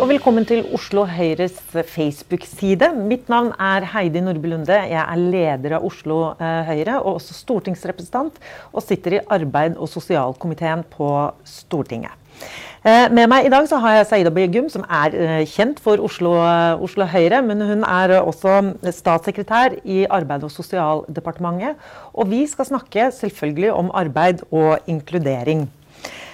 og velkommen til Oslo Høyres Facebook-side. Mitt navn er Heidi Nordby Lunde. Jeg er leder av Oslo eh, Høyre og også stortingsrepresentant, og sitter i arbeid- og sosialkomiteen på Stortinget. Eh, med meg i dag så har jeg Saida Begum, som er eh, kjent for Oslo, Oslo Høyre. Men hun er også statssekretær i Arbeid- og sosialdepartementet. Og vi skal snakke selvfølgelig om arbeid og inkludering.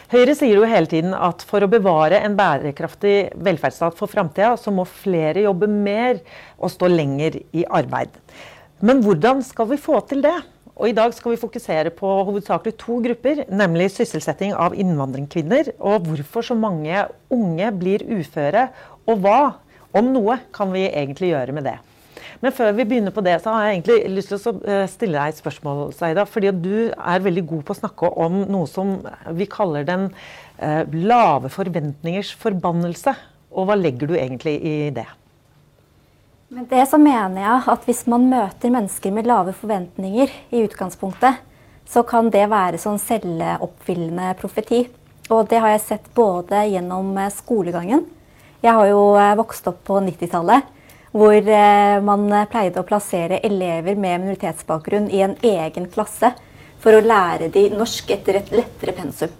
Høyre sier jo hele tiden at for å bevare en bærekraftig velferdsstat for framtida, så må flere jobbe mer og stå lenger i arbeid. Men hvordan skal vi få til det? Og I dag skal vi fokusere på hovedsakelig to grupper, nemlig sysselsetting av innvandrerkvinner, og hvorfor så mange unge blir uføre, og hva, om noe, kan vi egentlig gjøre med det. Men før vi begynner på det, så har jeg egentlig lyst til å eh, stille deg et spørsmål, Seida. Fordi du er veldig god på å snakke om noe som vi kaller den eh, lave forventningers forbannelse. Og hva legger du egentlig i det? Med det så mener jeg at hvis man møter mennesker med lave forventninger i utgangspunktet, så kan det være sånn selvoppfyllende profeti. Og det har jeg sett både gjennom eh, skolegangen. Jeg har jo vokst opp på 90-tallet hvor eh, man pleide å plassere elever med minoritetsbakgrunn i en egen klasse for å lære de norsk etter et lettere pensum.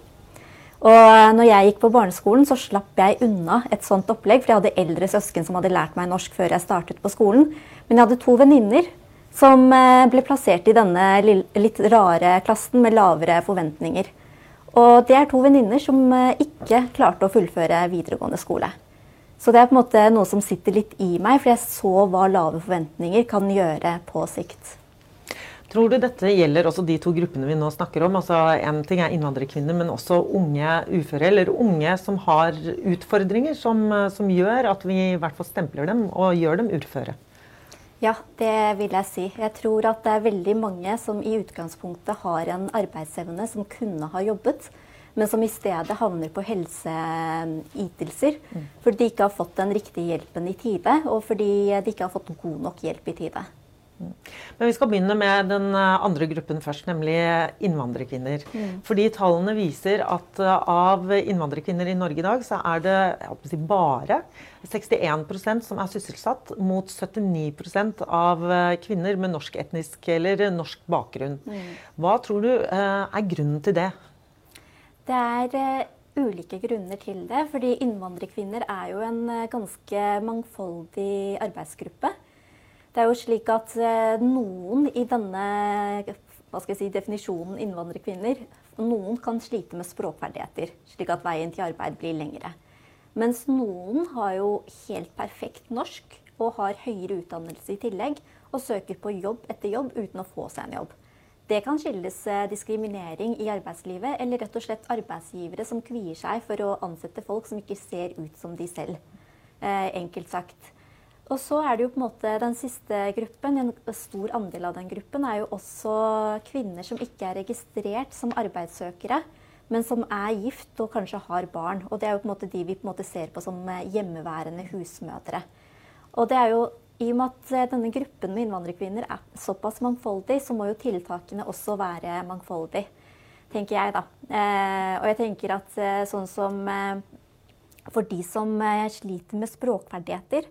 Og eh, når jeg gikk på barneskolen, så slapp jeg unna et sånt opplegg, for jeg hadde eldre søsken som hadde lært meg norsk før jeg startet på skolen. Men jeg hadde to venninner som eh, ble plassert i denne litt rare klassen med lavere forventninger. Og det er to venninner som ikke klarte å fullføre videregående skole. Så det er på en måte noe som sitter litt i meg, for jeg så hva lave forventninger kan gjøre på sikt. Tror du dette gjelder også de to gruppene vi nå snakker om? Altså En ting er innvandrerkvinner, men også unge uføre, eller unge som har utfordringer som, som gjør at vi i hvert fall stempler dem og gjør dem uføre? Ja, det vil jeg si. Jeg tror at det er veldig mange som i utgangspunktet har en arbeidsevne som kunne ha jobbet, men som i stedet havner på helseytelser mm. fordi de ikke har fått den riktige hjelpen i tide, og fordi de ikke har fått god nok hjelp i tide. Mm. Men Vi skal begynne med den eh, andre gruppen først, nemlig innvandrerkvinner. Mm. Fordi Tallene viser at eh, av innvandrerkvinner i Norge i dag, så er det si, bare 61% som er sysselsatt, mot 79 av eh, kvinner med norsk etnisk eller norsk bakgrunn. Mm. Hva tror du er grunnen til det? Det er uh, ulike grunner til det. fordi innvandrerkvinner er jo en uh, ganske mangfoldig arbeidsgruppe. Det er jo slik at uh, noen i denne si, definisjonen innvandrerkvinner Noen kan slite med språkferdigheter, slik at veien til arbeid blir lengre. Mens noen har jo helt perfekt norsk og har høyere utdannelse i tillegg og søker på jobb etter jobb uten å få seg en jobb. Det kan skyldes eh, diskriminering i arbeidslivet, eller rett og slett arbeidsgivere som kvier seg for å ansette folk som ikke ser ut som de selv. Eh, enkelt sagt. Og så er det jo på en måte den siste gruppen, en stor andel av den gruppen, er jo også kvinner som ikke er registrert som arbeidssøkere, men som er gift og kanskje har barn. Og det er jo på en måte de vi på en måte ser på som eh, hjemmeværende husmødre. Og det er jo i og med at eh, denne gruppen med innvandrerkvinner er såpass mangfoldig, så må jo tiltakene også være mangfoldige, tenker jeg da. Eh, og jeg tenker at eh, sånn som For de som sliter med språkferdigheter,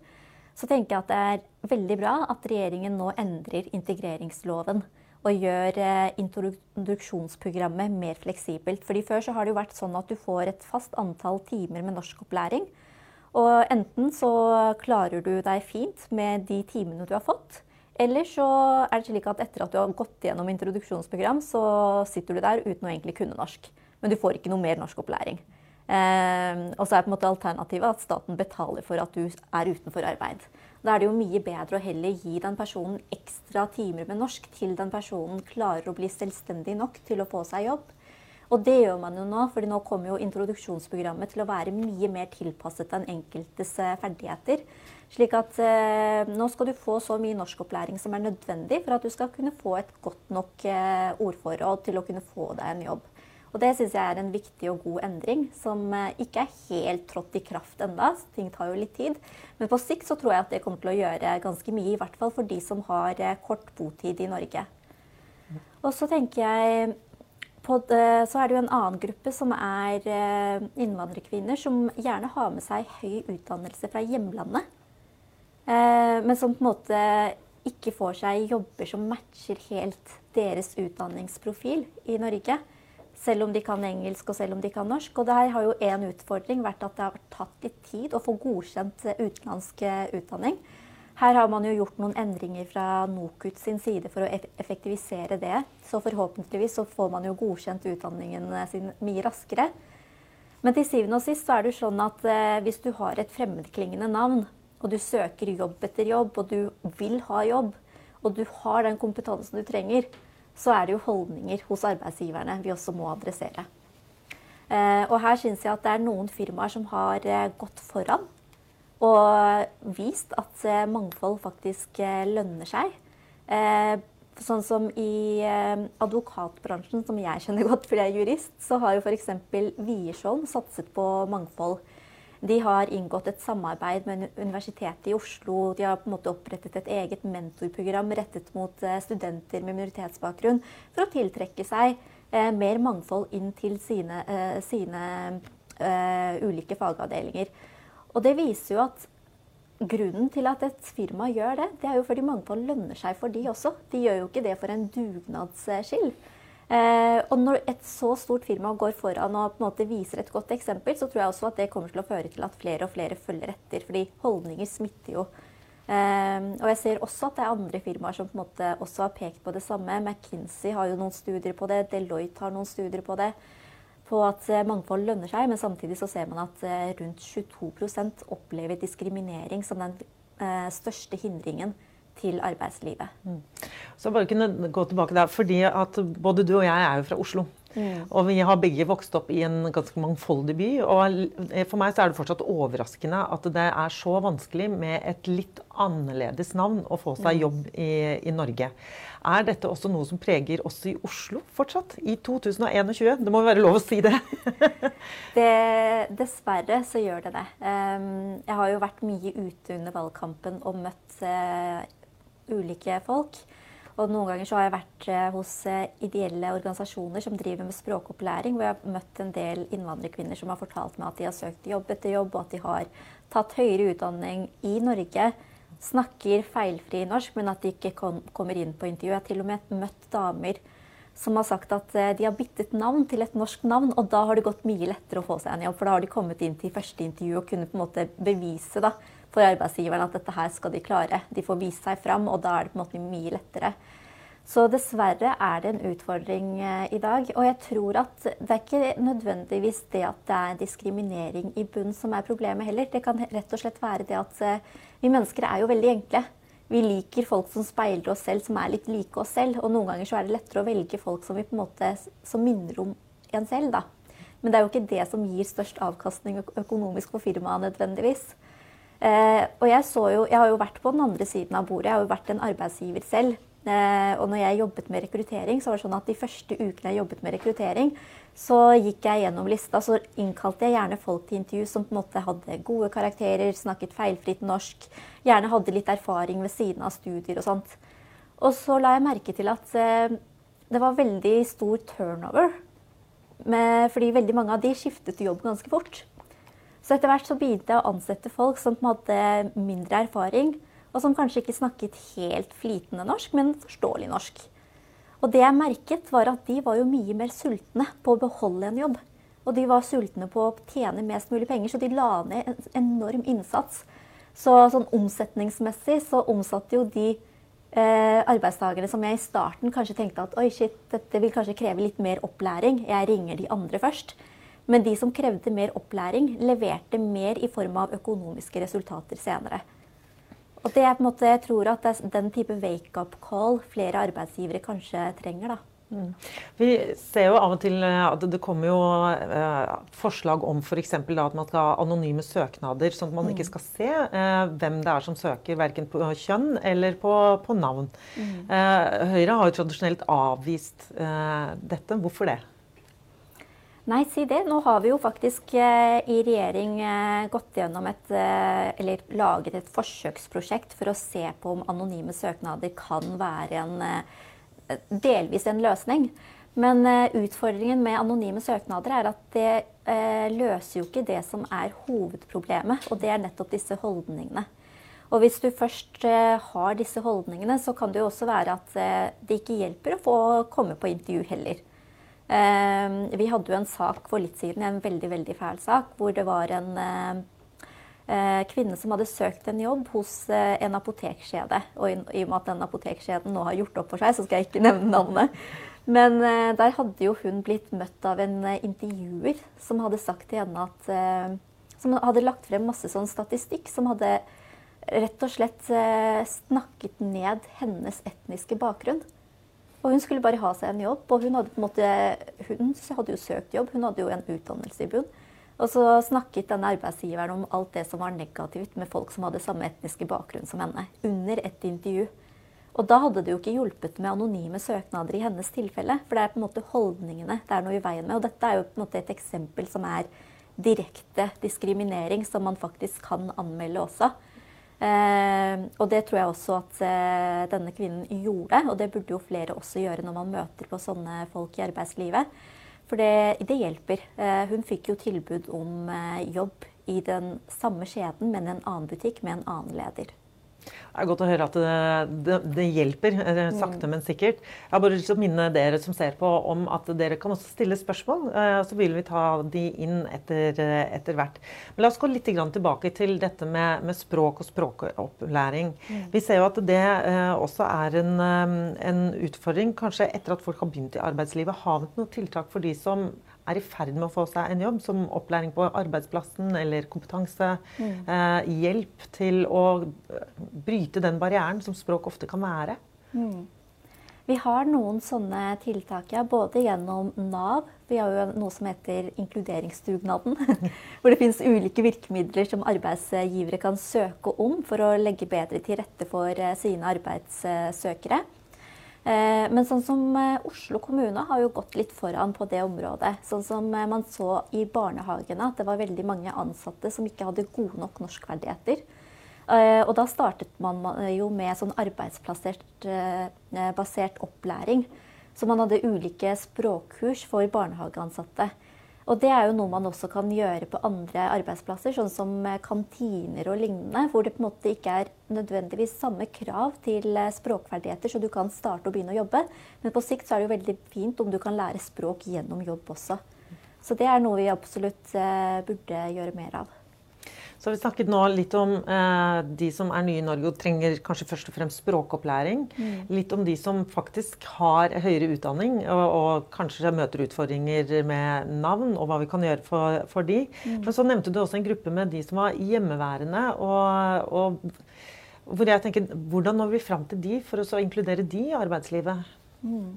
så tenker jeg at det er veldig bra at regjeringen nå endrer integreringsloven og gjør introduksjonsprogrammet mer fleksibelt. Fordi Før så har det jo vært sånn at du får et fast antall timer med norskopplæring. Og enten så klarer du deg fint med de timene du har fått. Eller så er det slik at etter at du har gått gjennom introduksjonsprogram, så sitter du der uten å egentlig kunne norsk. Men du får ikke noe mer norskopplæring. Eh, og så er på en måte alternativet at staten betaler for at du er utenfor arbeid. Da er det jo mye bedre å heller gi den personen ekstra timer med norsk til den personen klarer å bli selvstendig nok til å få seg jobb. Og det gjør man jo nå, fordi nå kommer jo introduksjonsprogrammet til å være mye mer tilpasset den enkeltes eh, ferdigheter. Slik at eh, nå skal du få så mye norskopplæring som er nødvendig for at du skal kunne få et godt nok eh, ordforråd til å kunne få deg en jobb. Og det syns jeg er en viktig og god endring, som eh, ikke er helt trådt i kraft enda. Ting tar jo litt tid. Men på sikt så tror jeg at det kommer til å gjøre ganske mye, i hvert fall for de som har eh, kort botid i Norge. Og så tenker jeg det, så er det jo en annen gruppe som er innvandrerkvinner som gjerne har med seg høy utdannelse fra hjemlandet. Men som på en måte ikke får seg jobber som matcher helt deres utdanningsprofil i Norge. Selv om de kan engelsk og selv om de kan norsk. Og der har jo en utfordring vært at det har tatt litt tid å få godkjent utenlandsk utdanning. Her har man jo gjort noen endringer fra NOKUT sin side for å effektivisere det. Så forhåpentligvis så får man jo godkjent utdanningen sin mye raskere. Men til syvende og sist så er det jo sånn at eh, hvis du har et fremmedklingende navn, og du søker jobb etter jobb, og du vil ha jobb, og du har den kompetansen du trenger, så er det jo holdninger hos arbeidsgiverne vi også må adressere. Eh, og her syns jeg at det er noen firmaer som har eh, gått foran og vist at eh, mangfold faktisk lønner seg. Sånn som i advokatbransjen, som jeg kjenner godt fordi jeg er jurist, så har jo f.eks. Wiersholm satset på mangfold de har inngått et samarbeid med Universitetet i Oslo. De har på en måte opprettet et eget mentorprogram rettet mot eh, studenter med minoritetsbakgrunn for å tiltrekke seg eh, mer mangfold inn til sine, eh, sine ulike fagavdelinger. Og det viser jo at grunnen til at et firma gjør det, det er jo fordi mangfold lønner seg for de også. De gjør jo ikke det for en dugnadsskyld. Eh, og når et så stort firma går foran og på en måte viser et godt eksempel, så tror jeg også at det kommer til å føre til at flere og flere følger etter. Fordi holdninger smitter jo. Eh, og jeg ser også at det er andre firmaer som på en måte også har pekt på det samme. McKinsey har jo noen studier på det. Deloitte har noen studier på det. På at eh, mangfold lønner seg, men samtidig så ser man at eh, rundt 22% opplever diskriminering som den eh, største hindringen til arbeidslivet. Mm. Så bare kunne gå tilbake der, fordi at Både du og jeg er jo fra Oslo. Mm. Og vi har begge vokst opp i en ganske mangfoldig by. Og for meg så er det fortsatt overraskende at det er så vanskelig med et litt annerledes navn å få seg mm. jobb i, i Norge. Er dette også noe som preger oss i Oslo fortsatt? I 2021? Det må jo være lov å si det? det dessverre så gjør det det. Jeg har jo vært mye ute under valgkampen og møtt eh, ulike folk. Og noen ganger så har jeg vært eh, hos eh, ideelle organisasjoner som driver med språkopplæring, hvor jeg har møtt en del innvandrerkvinner som har fortalt meg at de har søkt jobb etter jobb, og at de har tatt høyere utdanning i Norge, snakker feilfri norsk, men at de ikke kom, kommer inn på intervju. Jeg har til og med møtt damer som har sagt at eh, de har byttet navn til et norsk navn, og da har det gått mye lettere å få seg en jobb, for da har de kommet inn til første intervju og kunne på en måte bevise da, for arbeidsgiveren at dette her skal de klare. De får vist seg fram, og da er det på en måte mye lettere. Så dessverre er det en utfordring eh, i dag. Og jeg tror at det er ikke nødvendigvis det at det er diskriminering i bunn som er problemet heller. Det kan rett og slett være det at eh, vi mennesker er jo veldig enkle. Vi liker folk som speiler oss selv, som er litt like oss selv. Og noen ganger så er det lettere å velge folk som, vi på en måte, som minner om en selv, da. Men det er jo ikke det som gir størst avkastning økonomisk for firmaet nødvendigvis. Eh, og jeg, jo, jeg, har jo vært på den andre siden av bordet. Jeg har jo vært en arbeidsgiver selv. Eh, og når jeg jobbet med rekruttering, så var det sånn at de første ukene jeg jobbet med rekruttering, så gikk jeg gjennom lista. Så innkalte jeg gjerne folk til intervju som på en måte hadde gode karakterer, snakket feilfritt norsk, gjerne hadde litt erfaring ved siden av studier og sånt. Og så la jeg merke til at eh, det var veldig stor turnover. Fordi veldig mange av de skiftet jobb ganske fort. Så etter hvert så begynte jeg å ansette folk som hadde mindre erfaring, og som kanskje ikke snakket helt flytende norsk, men forståelig norsk. Og det jeg merket, var at de var jo mye mer sultne på å beholde en jobb. Og de var sultne på å tjene mest mulig penger, så de la ned en enorm innsats. Så sånn omsetningsmessig så omsatte jo de eh, arbeidstakerne som jeg i starten kanskje tenkte at oi, shit, dette vil kanskje kreve litt mer opplæring, jeg ringer de andre først. Men de som krevde mer opplæring, leverte mer i form av økonomiske resultater senere. Og det er på en måte, Jeg tror at det er den type wake-up call flere arbeidsgivere kanskje trenger. da. Mm. Vi ser jo av og til eh, at det kommer jo eh, forslag om f.eks. at man skal ha anonyme søknader, sånn at man mm. ikke skal se eh, hvem det er som søker, verken på kjønn eller på, på navn. Mm. Eh, Høyre har jo tradisjonelt avvist dette. Hvorfor det? Nei, si det. Nå har vi jo faktisk eh, i regjering eh, gått gjennom et eh, Eller laget et forsøksprosjekt for å se på om anonyme søknader kan være en delvis en løsning. Men utfordringen med anonyme søknader er at det løser jo ikke det som er hovedproblemet, og det er nettopp disse holdningene. Og hvis du først har disse holdningene, så kan det jo også være at det ikke hjelper å få komme på intervju heller. Vi hadde jo en sak for litt siden, en veldig, veldig fæl sak, hvor det var en Eh, kvinne som hadde søkt en jobb hos eh, en apotekkjede. Og i, og med at den apotekkjeden nå har gjort opp for seg, så skal jeg ikke nevne navnet. Men eh, der hadde jo hun blitt møtt av en intervjuer som hadde sagt til henne at Som hadde lagt frem masse sånn statistikk som hadde rett og slett snakket ned hennes etniske bakgrunn. Og hun skulle bare ha seg en jobb. Og hun hadde, måte, hun hadde jo søkt jobb, hun hadde jo en utdannelse i bunn. Og så snakket denne arbeidsgiveren om alt det som var negativt med folk som hadde samme etniske bakgrunn som henne, under et intervju. Og da hadde det jo ikke hjulpet med anonyme søknader i hennes tilfelle. For det er på en måte holdningene det er noe i veien med. Og dette er jo på en måte et eksempel som er direkte diskriminering, som man faktisk kan anmelde også. Eh, og det tror jeg også at eh, denne kvinnen gjorde, og det burde jo flere også gjøre når man møter på sånne folk i arbeidslivet. For det, det hjelper. Eh, hun fikk jo tilbud om jobb i den samme skjeden, men i en annen butikk med en annen leder. Det er godt å høre at det, det, det hjelper, eh, sakte, mm. men sikkert. Jeg har bare lyst til å minne dere som ser på, om at dere kan også stille spørsmål. Eh, så vil vi ta de inn etter, eh, etter hvert. Men la oss gå litt tilbake til dette med, med språk og språkopplæring. Mm. Vi ser jo at det også er en, en utfordring, kanskje etter at folk har begynt i arbeidslivet. Har vi noen tiltak for de som er i ferd med å få seg en jobb, som opplæring på arbeidsplassen eller kompetanse. Mm. Eh, til å bryte den barrieren som språk ofte kan være. Mm. Vi har noen sånne tiltak, ja, både gjennom Nav. Vi har jo noe som heter inkluderingsdugnaden. Hvor det finnes ulike virkemidler som arbeidsgivere kan søke om for å legge bedre til rette for eh, sine arbeidssøkere. Eh, men sånn som eh, Oslo kommune har jo gått litt foran på det området. Sånn som eh, man så i barnehagene, at det var veldig mange ansatte som ikke hadde gode nok norskverdigheter. Og da startet man jo med sånn arbeidsplassert opplæring. Så man hadde ulike språkkurs for barnehageansatte. Og det er jo noe man også kan gjøre på andre arbeidsplasser, sånn som kantiner og lignende, hvor det på en måte ikke er nødvendigvis samme krav til eh, språkferdigheter, så du kan starte og begynne å jobbe. Men på sikt så er det jo veldig fint om du kan lære språk gjennom jobb også. Så det er noe vi absolutt eh, burde gjøre mer av. Så har vi snakket nå litt om eh, de som er nye i Norge og trenger kanskje først og fremst språkopplæring. Mm. Litt om de som faktisk har høyere utdanning og, og, kanskje møter utfordringer med navn, og hva vi kan gjøre for, for de. Mm. Men så nevnte du også en gruppe med de som var hjemmeværende. og, og hvor jeg tenker, Hvordan når vi fram til de for å inkludere de i arbeidslivet? Mm.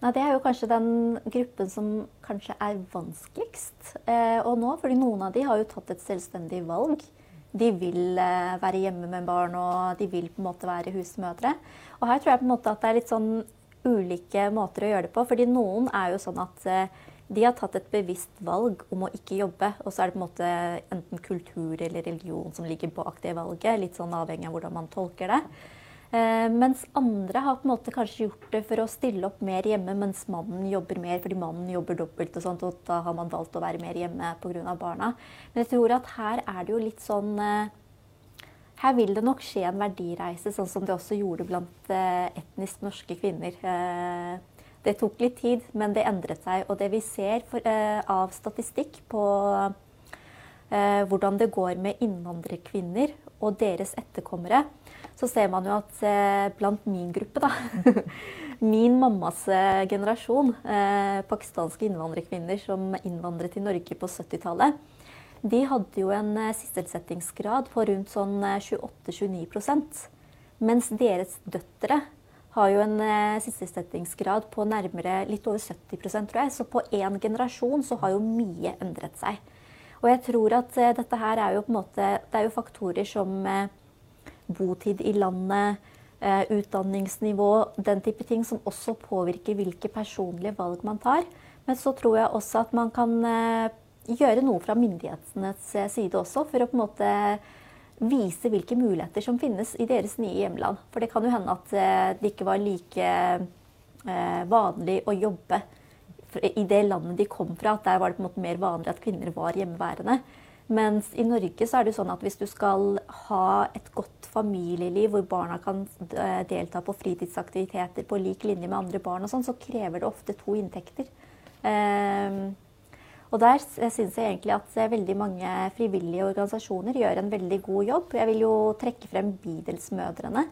Nei, Det er jo kanskje den gruppen som kanskje er vanskeligst eh, å nå. fordi noen av de har jo tatt et selvstendig valg. De vil eh, være hjemme med barn, og de vil på en måte være husmødre. Og her tror jeg på en måte at det er litt sånn ulike måter å gjøre det på. fordi noen er jo sånn at eh, de har tatt et bevisst valg om å ikke jobbe. Og så er det på en måte enten kultur eller religion som ligger bak det valget. Litt sånn avhengig av hvordan man tolker det. Eh, mens andre har på en måte kanskje gjort det for å stille opp mer hjemme, mens mannen jobber mer fordi mannen jobber dobbelt. Og sånt, og da har man valgt å være mer hjemme pga. barna. Men jeg tror at her er det jo litt sånn eh, Her vil det nok skje en verdireise, sånn som det også gjorde blant eh, etnisk norske kvinner. Det tok litt tid, men det endret seg. Og det vi ser av statistikk på hvordan det går med innvandrerkvinner og deres etterkommere, så ser man jo at eh, blant min gruppe, da Min mammas eh, generasjon, eh, pakistanske innvandrerkvinner som innvandret til Norge på 70-tallet, de hadde jo en sysselsettingsgrad på rundt sånn 28-29% Mens deres døtre har jo en sysselsettingsgrad på nærmere litt over 70 tror jeg. Så på én generasjon så har jo mye endret seg. Og jeg tror at dette her er jo på en måte Det er jo faktorer som botid i landet, eh, utdanningsnivå, den type ting, som også påvirker hvilke personlige valg man tar. Men så tror jeg også at man kan eh, gjøre noe fra myndighetenes eh, side også, for å på en måte vise hvilke muligheter som finnes i deres nye hjemland. For det kan jo hende at det ikke var like eh, vanlig å jobbe i det landet de kom fra. at Der var det på en måte mer vanlig at kvinner var hjemmeværende. Mens i Norge så er det sånn at hvis du skal ha et godt familieliv hvor barna kan eh, delta på fritidsaktiviteter på lik linje med andre barn, og sånn, så krever det ofte to inntekter. Um, og der syns jeg egentlig at eh, veldig mange frivillige organisasjoner gjør en veldig god jobb. Jeg vil jo trekke frem Bydelsmødrene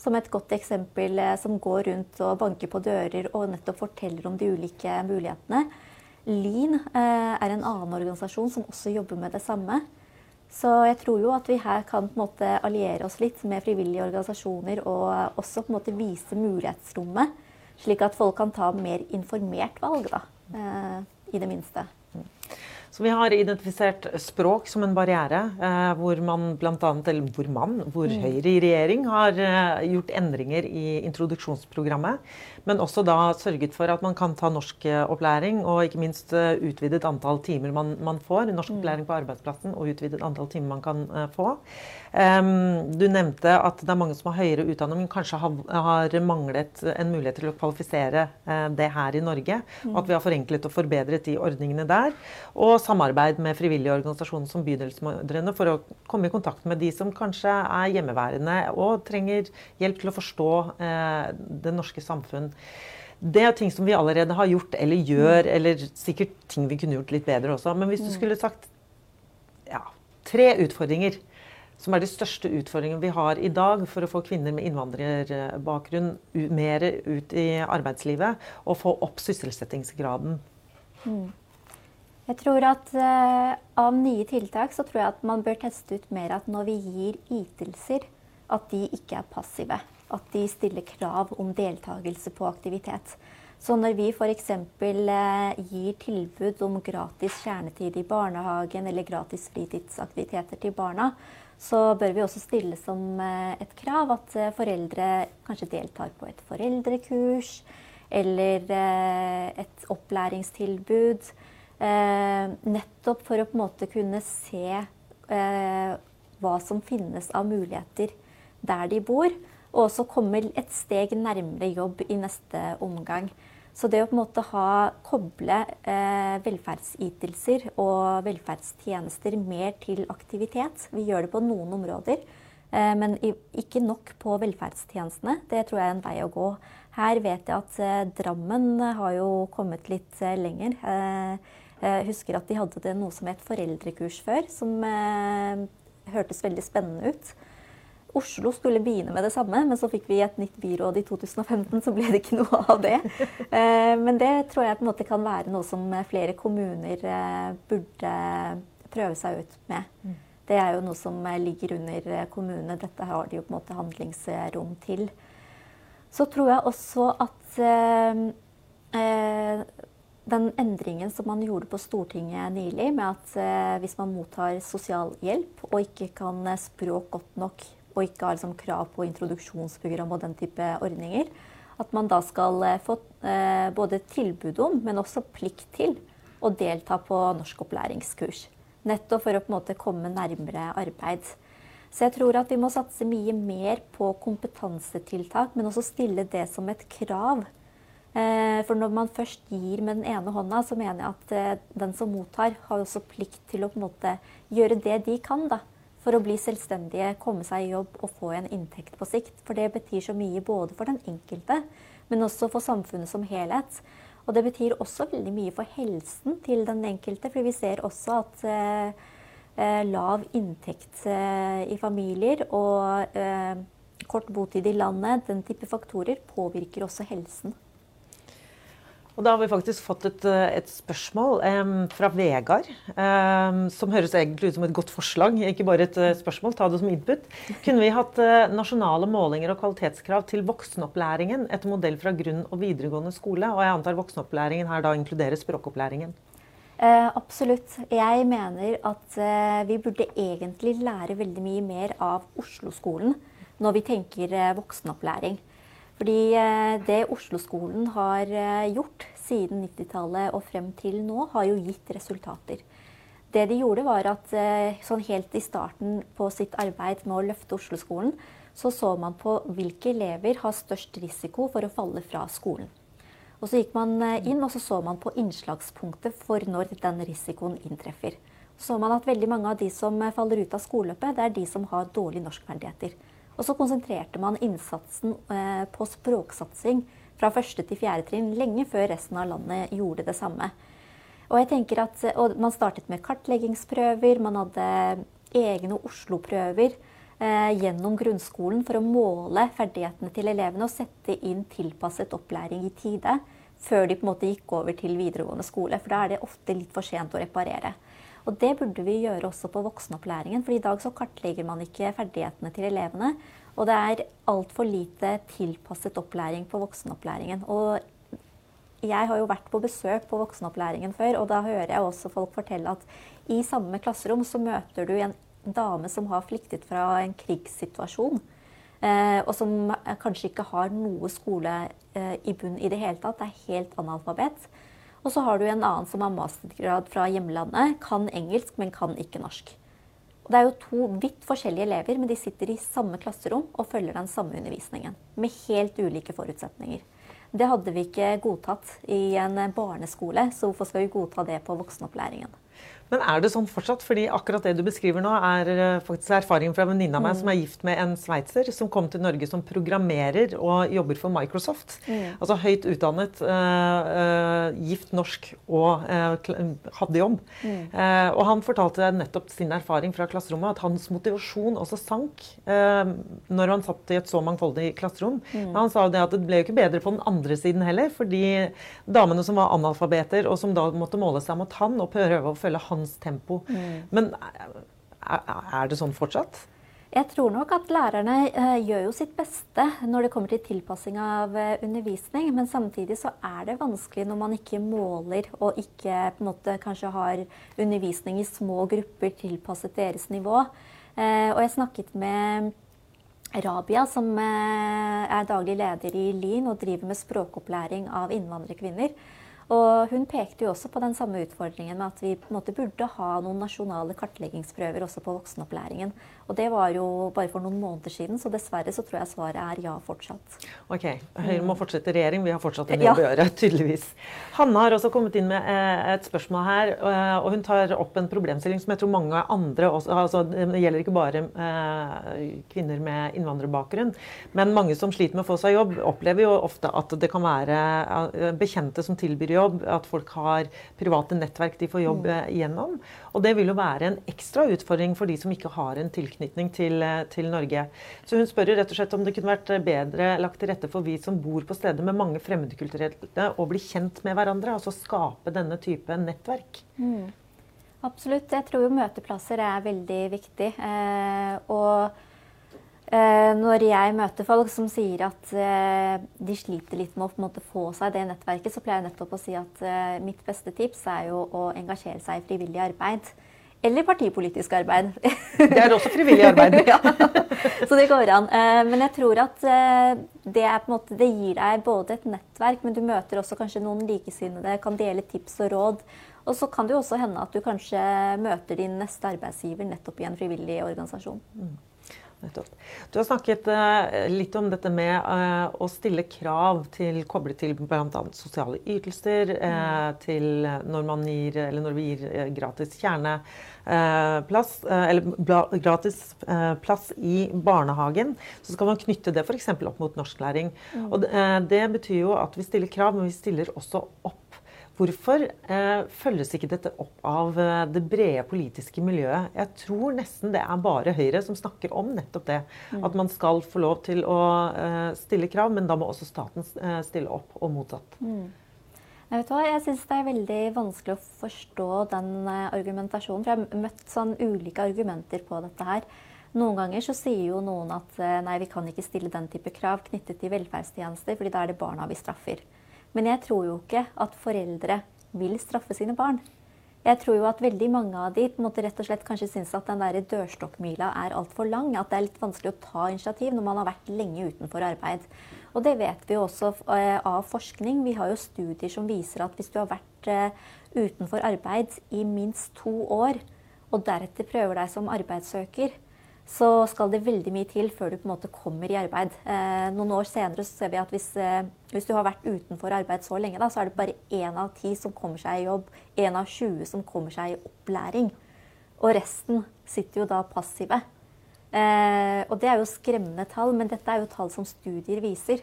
som et godt eksempel eh, som går rundt og banker på dører og nettopp forteller om de ulike mulighetene. Lin eh, er en annen organisasjon som også jobber med det samme. Så jeg tror jo at vi her kan på en måte alliere oss litt med frivillige organisasjoner og også på en måte vise mulighetsrommet, slik at folk kan ta mer informert valg, da, eh, i det minste. Så vi har identifisert språk som en barriere, eh, hvor man blant annet, eller hvor man, hvor mm. Høyre i regjering har eh, gjort endringer i introduksjonsprogrammet. Men også da sørget for at man kan ta norskopplæring, og ikke minst uh, utvidet antall timer man, man får. Norskopplæring på arbeidsplassen og utvidet antall timer man kan uh, få. Du nevnte at det er mange som har høyere utdanning, men kanskje har, manglet en mulighet til å kvalifisere uh, det her i Norge. Og at vi har forenklet og forbedret de ordningene der. Og samarbeid med frivillige organisasjoner som Bydelsmødrene for å komme i kontakt med de som kanskje er hjemmeværende og trenger hjelp til å forstå det norske samfunn det er ting som vi allerede har gjort eller gjør, eller sikkert ting vi kunne gjort litt bedre også. Men hvis du mm. skulle sagt ja, tre utfordringer som er de største utfordringene vi har i dag for å få kvinner med innvandrerbakgrunn mer ut i arbeidslivet, og få opp sysselsettingsgraden? Mm. Jeg tror at uh, Av nye tiltak så tror jeg at man bør teste ut mer at når vi gir ytelser, at de ikke er passive at de stiller krav om deltakelse på aktivitet. Så når vi f.eks. Uh, gir tilbud om gratis kjernetid i barnehagen eller gratis fritidsaktiviteter til barna, så bør vi også stille som eh, et krav at eh, foreldre kanskje deltar på et foreldrekurs eller et opplæringstilbud. Nettopp for å på en måte kunne se hva som finnes av muligheter der de bor og også komme et steg nærmere jobb i neste omgang. Så det å på en måte ha, koble eh, velferdsytelser og velferdstjenester mer til aktivitet Vi gjør det på noen områder, eh, men ikke nok på velferdstjenestene. Det tror jeg er en vei å gå. Her vet jeg at eh, Drammen har jo kommet litt eh, lenger. Eh, jeg husker at de hadde noe som het foreldrekurs før, som eh, hørtes veldig spennende ut. Oslo skulle begynne med det samme, men så fikk vi et nytt byråd i 2015, så ble det ikke noe av det. Eh, men det tror jeg på en måte kan være noe som flere kommuner eh, burde prøve seg ut med. Mm. Det er jo noe som ligger under kommunene. Dette har de jo på en måte handlingsrom til. Så tror jeg også at eh, eh, den endringen som man gjorde på Stortinget nylig, med at eh, hvis man mottar sosialhjelp og ikke kan språk godt nok og ikke har liksom krav på introduksjonsprogram og den type ordninger, at man da skal eh, få eh, både tilbud om, men også plikt til å delta på norskopplæringskurs. Nettopp for å på en måte komme nærmere arbeid. Så jeg tror at vi må satse mye mer på kompetansetiltak, men også stille det som et krav. Eh, for når man først gir med den ene hånda, så mener jeg at den som mottar, har også plikt til å på en måte gjøre det de kan. da for å bli selvstendige, komme seg i jobb og få en inntekt på sikt. For det betyr så mye både for den enkelte, men også for samfunnet som helhet. Og det betyr også veldig mye for helsen til den enkelte, for vi ser også at eh, eh lav inntekt eh, i familier og eh, kort botid i landet, den type faktorer, påvirker også helsen. Og da har vi faktisk fått et, eh, et spørsmål um, fra Vegard. Um, som høres egentlig ut som et godt forslag, ikke bare et uh, spørsmål. Ta det som input. Kunne vi hatt uh, nasjonale målinger og kvalitetskrav til voksenopplæringen etter modell fra grunn- og videregående skole? Og jeg antar voksenopplæringen her da inkluderer språkopplæringen? Uh, absolutt. Jeg mener at vi burde egentlig lære veldig mye mer av Oslo-skolen når vi tenker voksenopplæring. Fordi eh, det Oslo-skolen har eh, gjort siden 90-tallet og frem til nå, har jo gitt resultater. Det de gjorde, var at eh, sånn helt i starten på sitt arbeid med å løfte Oslo-skolen, så så man på hvilke elever har størst risiko for å falle fra skolen. Og så gikk man inn og så, så man på innslagspunktet for når den risikoen inntreffer. Så man at veldig mange av de som faller ut av skoleløpet, det er de som har dårlige norskferdigheter. Og så konsentrerte man innsatsen eh, på språksatsing fra første til fjerde trinn lenge før resten av landet gjorde det samme. Og jeg tenker at, Man startet med kartleggingsprøver, man hadde egne Oslo-prøver eh, gjennom grunnskolen for å måle ferdighetene til elevene og sette inn tilpasset opplæring i tide før de på en måte gikk over til videregående skole. For da er det ofte litt for sent å reparere. Og det burde vi gjøre også på voksenopplæringen. For i dag så kartlegger man ikke ferdighetene til elevene. Og det er altfor lite tilpasset opplæring på voksenopplæringen. Og jeg har jo vært på besøk på voksenopplæringen før, og da hører jeg også folk fortelle at i samme klasserom så møter du en dame som har flyktet fra en krigssituasjon. Eh, og som kanskje ikke har noe skole eh, i bunn i det hele tatt. Det er helt analfabet. Og så har du en annen som har mastergrad fra hjemlandet. Kan engelsk, men kan ikke norsk. Det er jo to vidt forskjellige elever, men de sitter i samme klasserom og følger den samme undervisningen. Med helt ulike forutsetninger. Det hadde vi ikke godtatt i en barneskole, så hvorfor skal vi godta det på voksenopplæringen? Men er det sånn fortsatt? Fordi akkurat det du beskriver nå, er uh, faktisk erfaringen fra en venninne av meg mm. som er gift med en sveitser som kom til Norge som programmerer og jobber for Microsoft. Mm. Altså høyt utdannet, uh, uh, gift norsk og hadde jobb. Mm. og han fortalte nettopp sin erfaring fra klasserommet, at hans motivasjon også sank når han satt i et så mangfoldig klasserom. Mm. Men han sa det at det ble jo ikke bedre på den andre siden heller, fordi damene som var analfabeter, og som da måtte måle seg mot han og prøve å følge han hans tempo. Mm. Men er, det sånn fortsatt? Jeg tror nok at lærerne uh, gjør jo sitt beste når det kommer til tilpassing av uh, undervisning. Men samtidig så er det vanskelig når man ikke måler og ikke på en måte kanskje har undervisning i små grupper tilpasset deres nivå. Og jeg snakket med Rabia, som er daglig leder i LIN og driver med språkopplæring av innvandrerkvinner. Og hun pekte jo også på den samme utfordringen med at vi på en måte burde ha noen nasjonale kartleggingsprøver også på voksenopplæringen. Og det var jo bare for noen måneder siden, så dessverre så tror jeg svaret er ja fortsatt. Ok, Høyre må fortsette regjering. Vi har fortsatt en jobb å gjøre, tydeligvis. Hanne har også kommet inn med eh, et spørsmål her, eh, og hun tar opp en problemstilling som jeg tror mange andre også altså Det gjelder ikke bare eh, kvinner med innvandrerbakgrunn, men mange som sliter med å få seg jobb, opplever jo ofte at det kan være bekjente som tilbyr jobb, at folk har private nettverk de får jobb mm. gjennom. Og det vil jo være en ekstra utfordring for de som ikke har en tilknytning tilknytning til, eh, til, Norge. Så hun spør jo rett og slett om det kunne vært bedre lagt til rette for vi som bor på steder med mange fremmedkulturelle, å bli kjent med hverandre. Altså skape denne type nettverk. Mm. Absolutt. Jeg tror jo møteplasser er veldig viktig. Eh, og eh, når jeg møter folk som sier at eh, de sliter litt med å få seg det nettverket, så pleier jeg nettopp å si at eh, mitt beste tips er jo å engasjere seg i frivillig arbeid. Eller partipolitisk arbeid. Det er også frivillig arbeid. ja. Så det går an. Eh, men jeg tror at eh, det, måte, det, gir deg både et nettverk, men du møter også kanskje noen likesinnede, kan dele tips og råd. Og så kan det jo også hende at du kanskje møter din neste arbeidsgiver nettopp i en frivillig organisasjon. Mm. Du har snakket uh, litt om dette med uh, å stille krav til koblet til bl.a. sosiale ytelser, uh, til når, man gir, eller når vi gir gratis kjerneplass, eller gratis plass i barnehagen, så skal man knytte det f.eks. opp mot norsklæring. Mm. Og det betyr jo at vi stiller krav, men vi stiller også opp Hvorfor eh, følges ikke dette opp av eh, det brede politiske miljøet? Jeg tror nesten det er bare Høyre som snakker om nettopp det. Mm. At man skal få lov til å eh, stille krav, men da må også staten eh, stille opp, og motsatt. Mm. Jeg, jeg syns det er veldig vanskelig å forstå den eh, argumentasjonen. For jeg har møtt sånn ulike argumenter på dette her. Noen ganger så sier jo noen at eh, nei, vi kan ikke stille den type krav knyttet til velferdstjenester, fordi da er det barna vi straffer. Men jeg tror jo ikke at foreldre vil straffe sine barn. Jeg tror jo at veldig mange av de måte rett og slett kanskje syns at den der dørstokkmila er altfor lang. At det er litt vanskelig å ta initiativ når man har vært lenge utenfor arbeid. Og det vet vi jo også eh, av forskning. Vi har jo studier som viser at hvis du har vært eh, utenfor arbeid i minst to år, og deretter prøver deg som arbeidssøker, så skal det veldig mye til før du på en måte kommer i arbeid. Eh, noen år senere så ser vi at hvis, eh, hvis, du har vært utenfor arbeid så lenge, da, så er det bare én av ti som kommer seg i jobb. Én av 20 som kommer seg i opplæring. Og resten sitter jo da passive. Eh, og det er jo skremmende tall, men dette er jo tall som studier viser.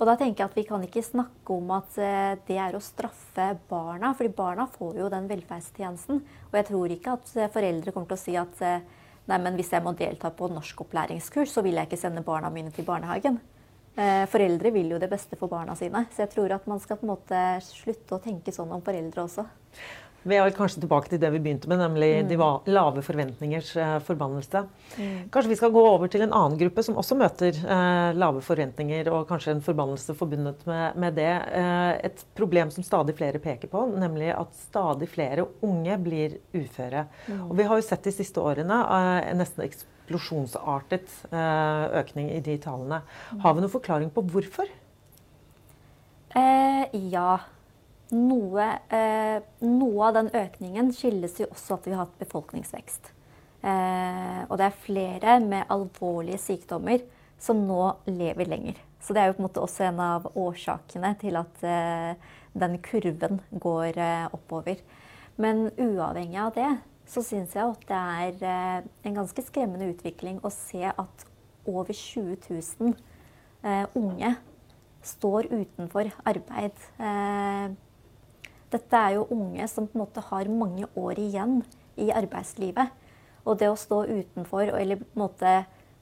Og da tenker jeg at vi kan ikke snakke om at eh, det er å straffe barna, fordi barna får jo den velferdstjenesten. Og jeg tror ikke at eh, foreldre kommer til å si at eh, nei, men hvis jeg må delta på norskopplæringskurs, så vil jeg ikke sende barna mine til barnehagen. Foreldre vil jo det beste for barna sine, så jeg tror at man skal på en måte slutte å tenke sånn om foreldre også. Vi er kanskje tilbake til det vi begynte med, nemlig mm. de lave forventningers eh, forbannelse. Mm. Kanskje vi skal gå over til en annen gruppe som også møter eh, lave forventninger og kanskje en forbannelse forbundet med, med det. Eh, et problem som stadig flere peker på, nemlig at stadig flere unge blir uføre. Mm. Og vi har jo sett de siste årene eh, en nesten eksplosjonsartet eh, økning i de tallene. Mm. Har vi noen forklaring på hvorfor? Eh, ja. Noe, eh, noe, av den økningen skyldes jo også at vi har hatt befolkningsvekst. Eh, og det er flere med alvorlige sykdommer som nå lever lenger. Så det er jo på en måte også en av årsakene til at eh, den kurven går eh, oppover. Men uavhengig av det så syns jeg at det er eh, en ganske skremmende utvikling å se at over 20 000 eh, unge står utenfor arbeid. Dette er jo unge som på en måte har mange år igjen i arbeidslivet. Og det å stå utenfor eller på en måte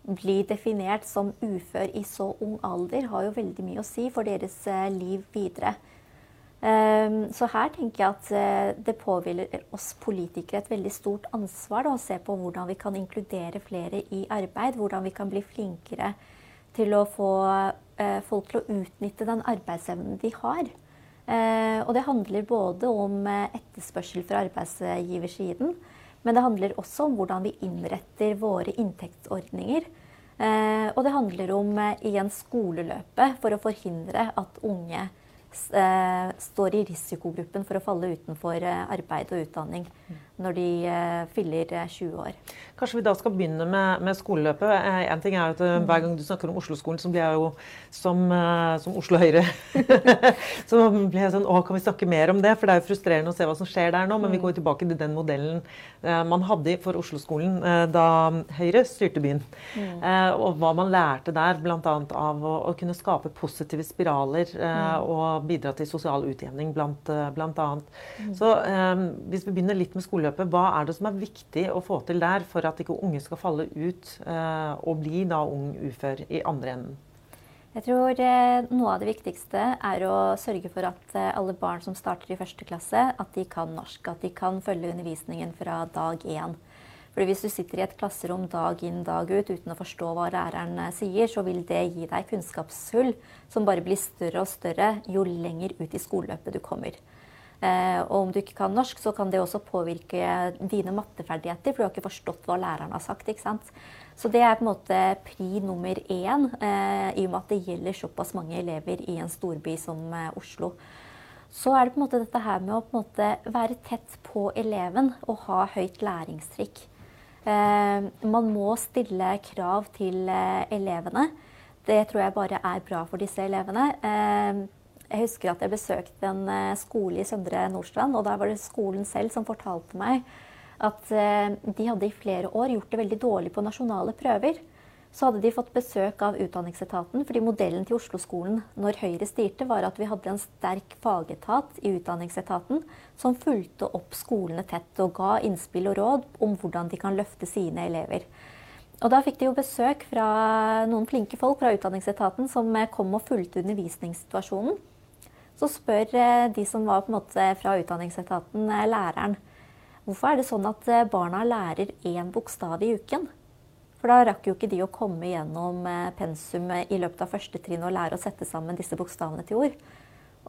bli definert som ufør i så ung alder, har jo veldig mye å si for deres eh, liv videre. Ehm, så her tenker jeg at eh, det påhviler oss politikere et veldig stort ansvar da, å se på hvordan vi kan inkludere flere i arbeid. Hvordan vi kan bli flinkere til å få eh, folk til å utnytte den arbeidsevnen de har. Eh, og det handler både om eh, etterspørsel fra arbeidsgiversiden, men det handler også om hvordan vi innretter våre inntektsordninger. Eh, og det handler om igjen skoleløpet for å forhindre at unge står i risikogruppen for å falle utenfor arbeid og utdanning når de fyller 20 år. Kanskje vi da skal begynne med, med skoleløpet. En ting er at Hver gang du snakker om Oslo-skolen, så blir jeg jo som, som Oslo Høyre Så blir jeg sånn Å, kan vi snakke mer om det? For det er jo frustrerende å se hva som skjer der nå. Men vi går tilbake til den modellen man hadde for Oslo-skolen da Høyre styrte byen. Mm. Og hva man lærte der, bl.a. av å, å, kunne skape positive spiraler og bidra til sosial utjevning. Mm. Så hvis vi begynner litt med skoleløpet, hva er det som er viktig å få til der for at ikke unge skal falle ut eh, og bli da ung ufør i andre enden? Jeg tror eh, noe av det viktigste er å sørge for at eh, alle barn som starter i første klasse, at de kan norsk. At de kan følge undervisningen fra dag én. Fordi Hvis du sitter i et klasserom dag inn dag ut uten å forstå hva læreren sier, så vil det gi deg kunnskapshull som bare blir større og større jo lenger ut i skoleløpet du kommer. Eh, og om du ikke kan norsk, så kan det også påvirke dine matteferdigheter, for du har ikke forstått hva læreren har sagt. ikke sant? Så det er på en måte pri nummer én, eh, i og med at det gjelder såpass mange elever i en storby som eh, Oslo. Så er det på en måte dette her med å på en måte være tett på eleven og ha høyt læringstrykk. man må stille krav til elevene. Det tror jeg bare er bra for disse elevene. Jeg husker at jeg besøkte en eh, skole i Søndre Nordstrand, og da var det skolen selv som fortalte meg at eh, de hadde i flere år gjort det veldig dårlig på nasjonale prøver. Så hadde de fått besøk av Utdanningsetaten, fordi modellen til Oslo-skolen når Høyre styrte, var at vi hadde en sterk fagetat i Utdanningsetaten som fulgte opp skolene tett og ga innspill og råd om hvordan de kan løfte sine elever. Og da fikk de jo besøk fra noen flinke folk fra Utdanningsetaten som eh, kom og fulgte undervisningssituasjonen. Så spør eh, de som var på en måte fra utdanningsetaten, eh, læreren hvorfor er det sånn at eh, barna lærer én bokstav i uken? For da rakk jo ikke de å komme gjennom pensum i løpet av første trinn og lære å sette sammen disse bokstavene til ord.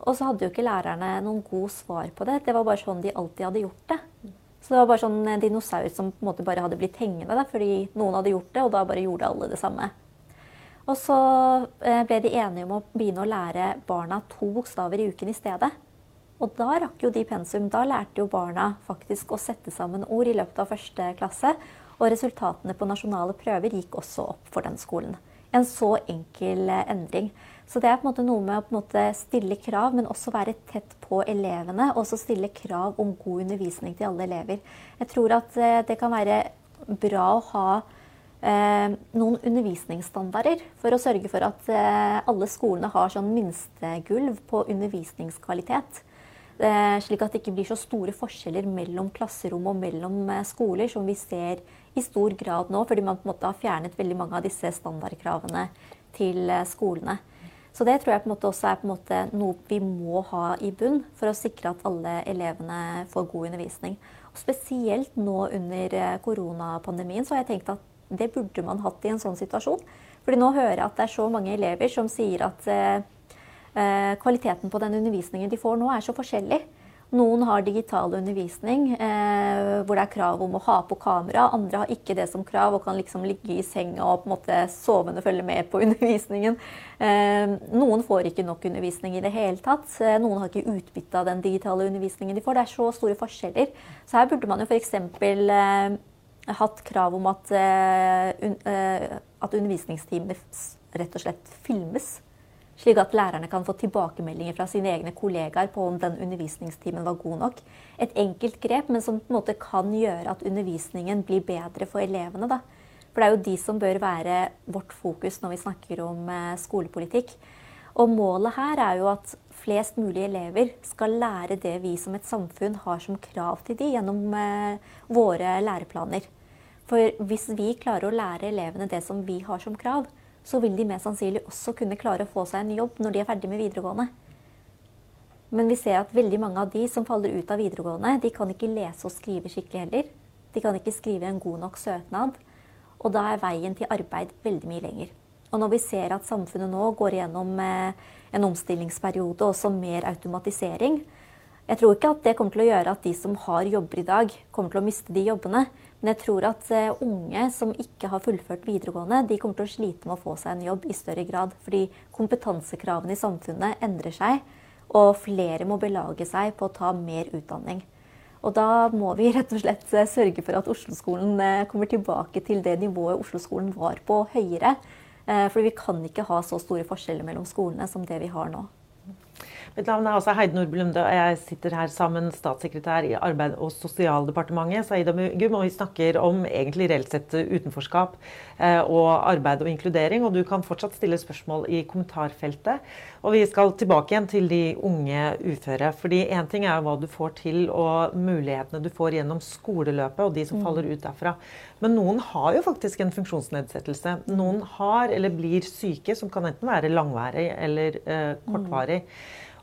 Og så hadde jo ikke lærerne noen god svar på det. Det var bare sånn de alltid hadde gjort det. Så det var bare sånn dinosaur som på en måte bare hadde blitt hengende der, fordi noen hadde gjort det, og da bare gjorde alle det samme. Og så eh, ble de enige om å begynne å lære barna to bokstaver i uken i stedet. Og da rakk jo de pensum. Da lærte jo barna faktisk å sette sammen ord i løpet av første klasse. Og resultatene på nasjonale prøver gikk også opp for den skolen. En så enkel endring. Så det er på en måte noe med å stille krav, men også være tett på elevene. Og også stille krav om god undervisning til alle elever. Jeg tror at det kan være bra å ha eh, noen undervisningsstandarder for å sørge for at eh, alle skolene har sånn minstegulv på undervisningskvalitet. Eh, slik at det ikke blir så store forskjeller mellom klasserom og mellom eh, skoler, som vi ser i stor grad nå, fordi man på en måte har fjernet veldig mange av disse standardkravene til eh, skolene. Så det tror jeg på en måte også er noe vi må ha i bunn for å sikre at alle elevene får god undervisning. Og spesielt nå under eh, koronapandemien så har jeg tenkt at det burde man hatt i en sånn situasjon. Fordi nå hører jeg at det er så mange elever som sier at eh, eh, kvaliteten på den undervisningen de får nå, er så forskjellig. Noen har digital undervisning eh, hvor det er krav om å ha på kamera. Andre har ikke det som krav og kan liksom ligge i senga og på en måte sovende følge med på undervisningen. Eh, noen får ikke nok undervisning i det hele tatt. Eh, noen har ikke utbytte av den digitale undervisningen de får. Det er så store forskjeller. Så her burde man jo f.eks. hatt krav om at, uh, un, uh, at undervisningstimene rett og slett filmes. Slik at lærerne kan få tilbakemeldinger fra sine egne kollegaer på om den undervisningstimen var god nok. Et enkelt grep, men som på en måte kan gjøre at undervisningen blir bedre for elevene. Da. For det er jo de som bør være vårt fokus når vi snakker om uh, skolepolitikk. Og målet her er jo at flest mulig elever skal lære det vi som et samfunn har som krav til de gjennom våre læreplaner. For hvis vi klarer å lære elevene det som vi har som krav, så vil de mest sannsynlig også kunne klare å få seg en jobb når de er ferdig med videregående. Men vi ser at veldig mange av de som faller ut av videregående, de kan ikke lese og skrive skikkelig heller. De kan ikke skrive en god nok søknad. Og da er veien til arbeid veldig mye lenger. Og når vi ser at samfunnet nå går gjennom eh, en omstillingsperiode og også mer automatisering, jeg tror ikke at det kommer til å gjøre at de som har jobber i dag, kommer til å miste de jobbene. Men jeg tror at eh, unge som ikke har fullført videregående, de kommer til å slite med å få seg en jobb i større grad. Fordi kompetansekravene i samfunnet endrer seg, og flere må belage seg på å ta mer utdanning. Og da må vi rett og slett eh, sørge for at Oslo-skolen kommer tilbake til det nivået Oslo-skolen var på, høyere. For vi kan ikke ha så store forskjeller mellom skolene som det vi har nå. Mitt navn er altså Heidi Nordby Lunde, og jeg sitter her sammen statssekretær i Arbeid- og sosialdepartementet, Saida Mugum, og vi snakker om egentlig reelt sett utenforskap eh, og arbeid og inkludering. Og du kan fortsatt stille spørsmål i kommentarfeltet. Og vi skal tilbake igjen til de unge uføre. fordi én ting er hva du får til og mulighetene du får gjennom skoleløpet og de som mm. faller ut derfra. Men noen har jo faktisk en funksjonsnedsettelse. Noen har eller blir syke, som kan enten være langvarig eller eh, kortvarig.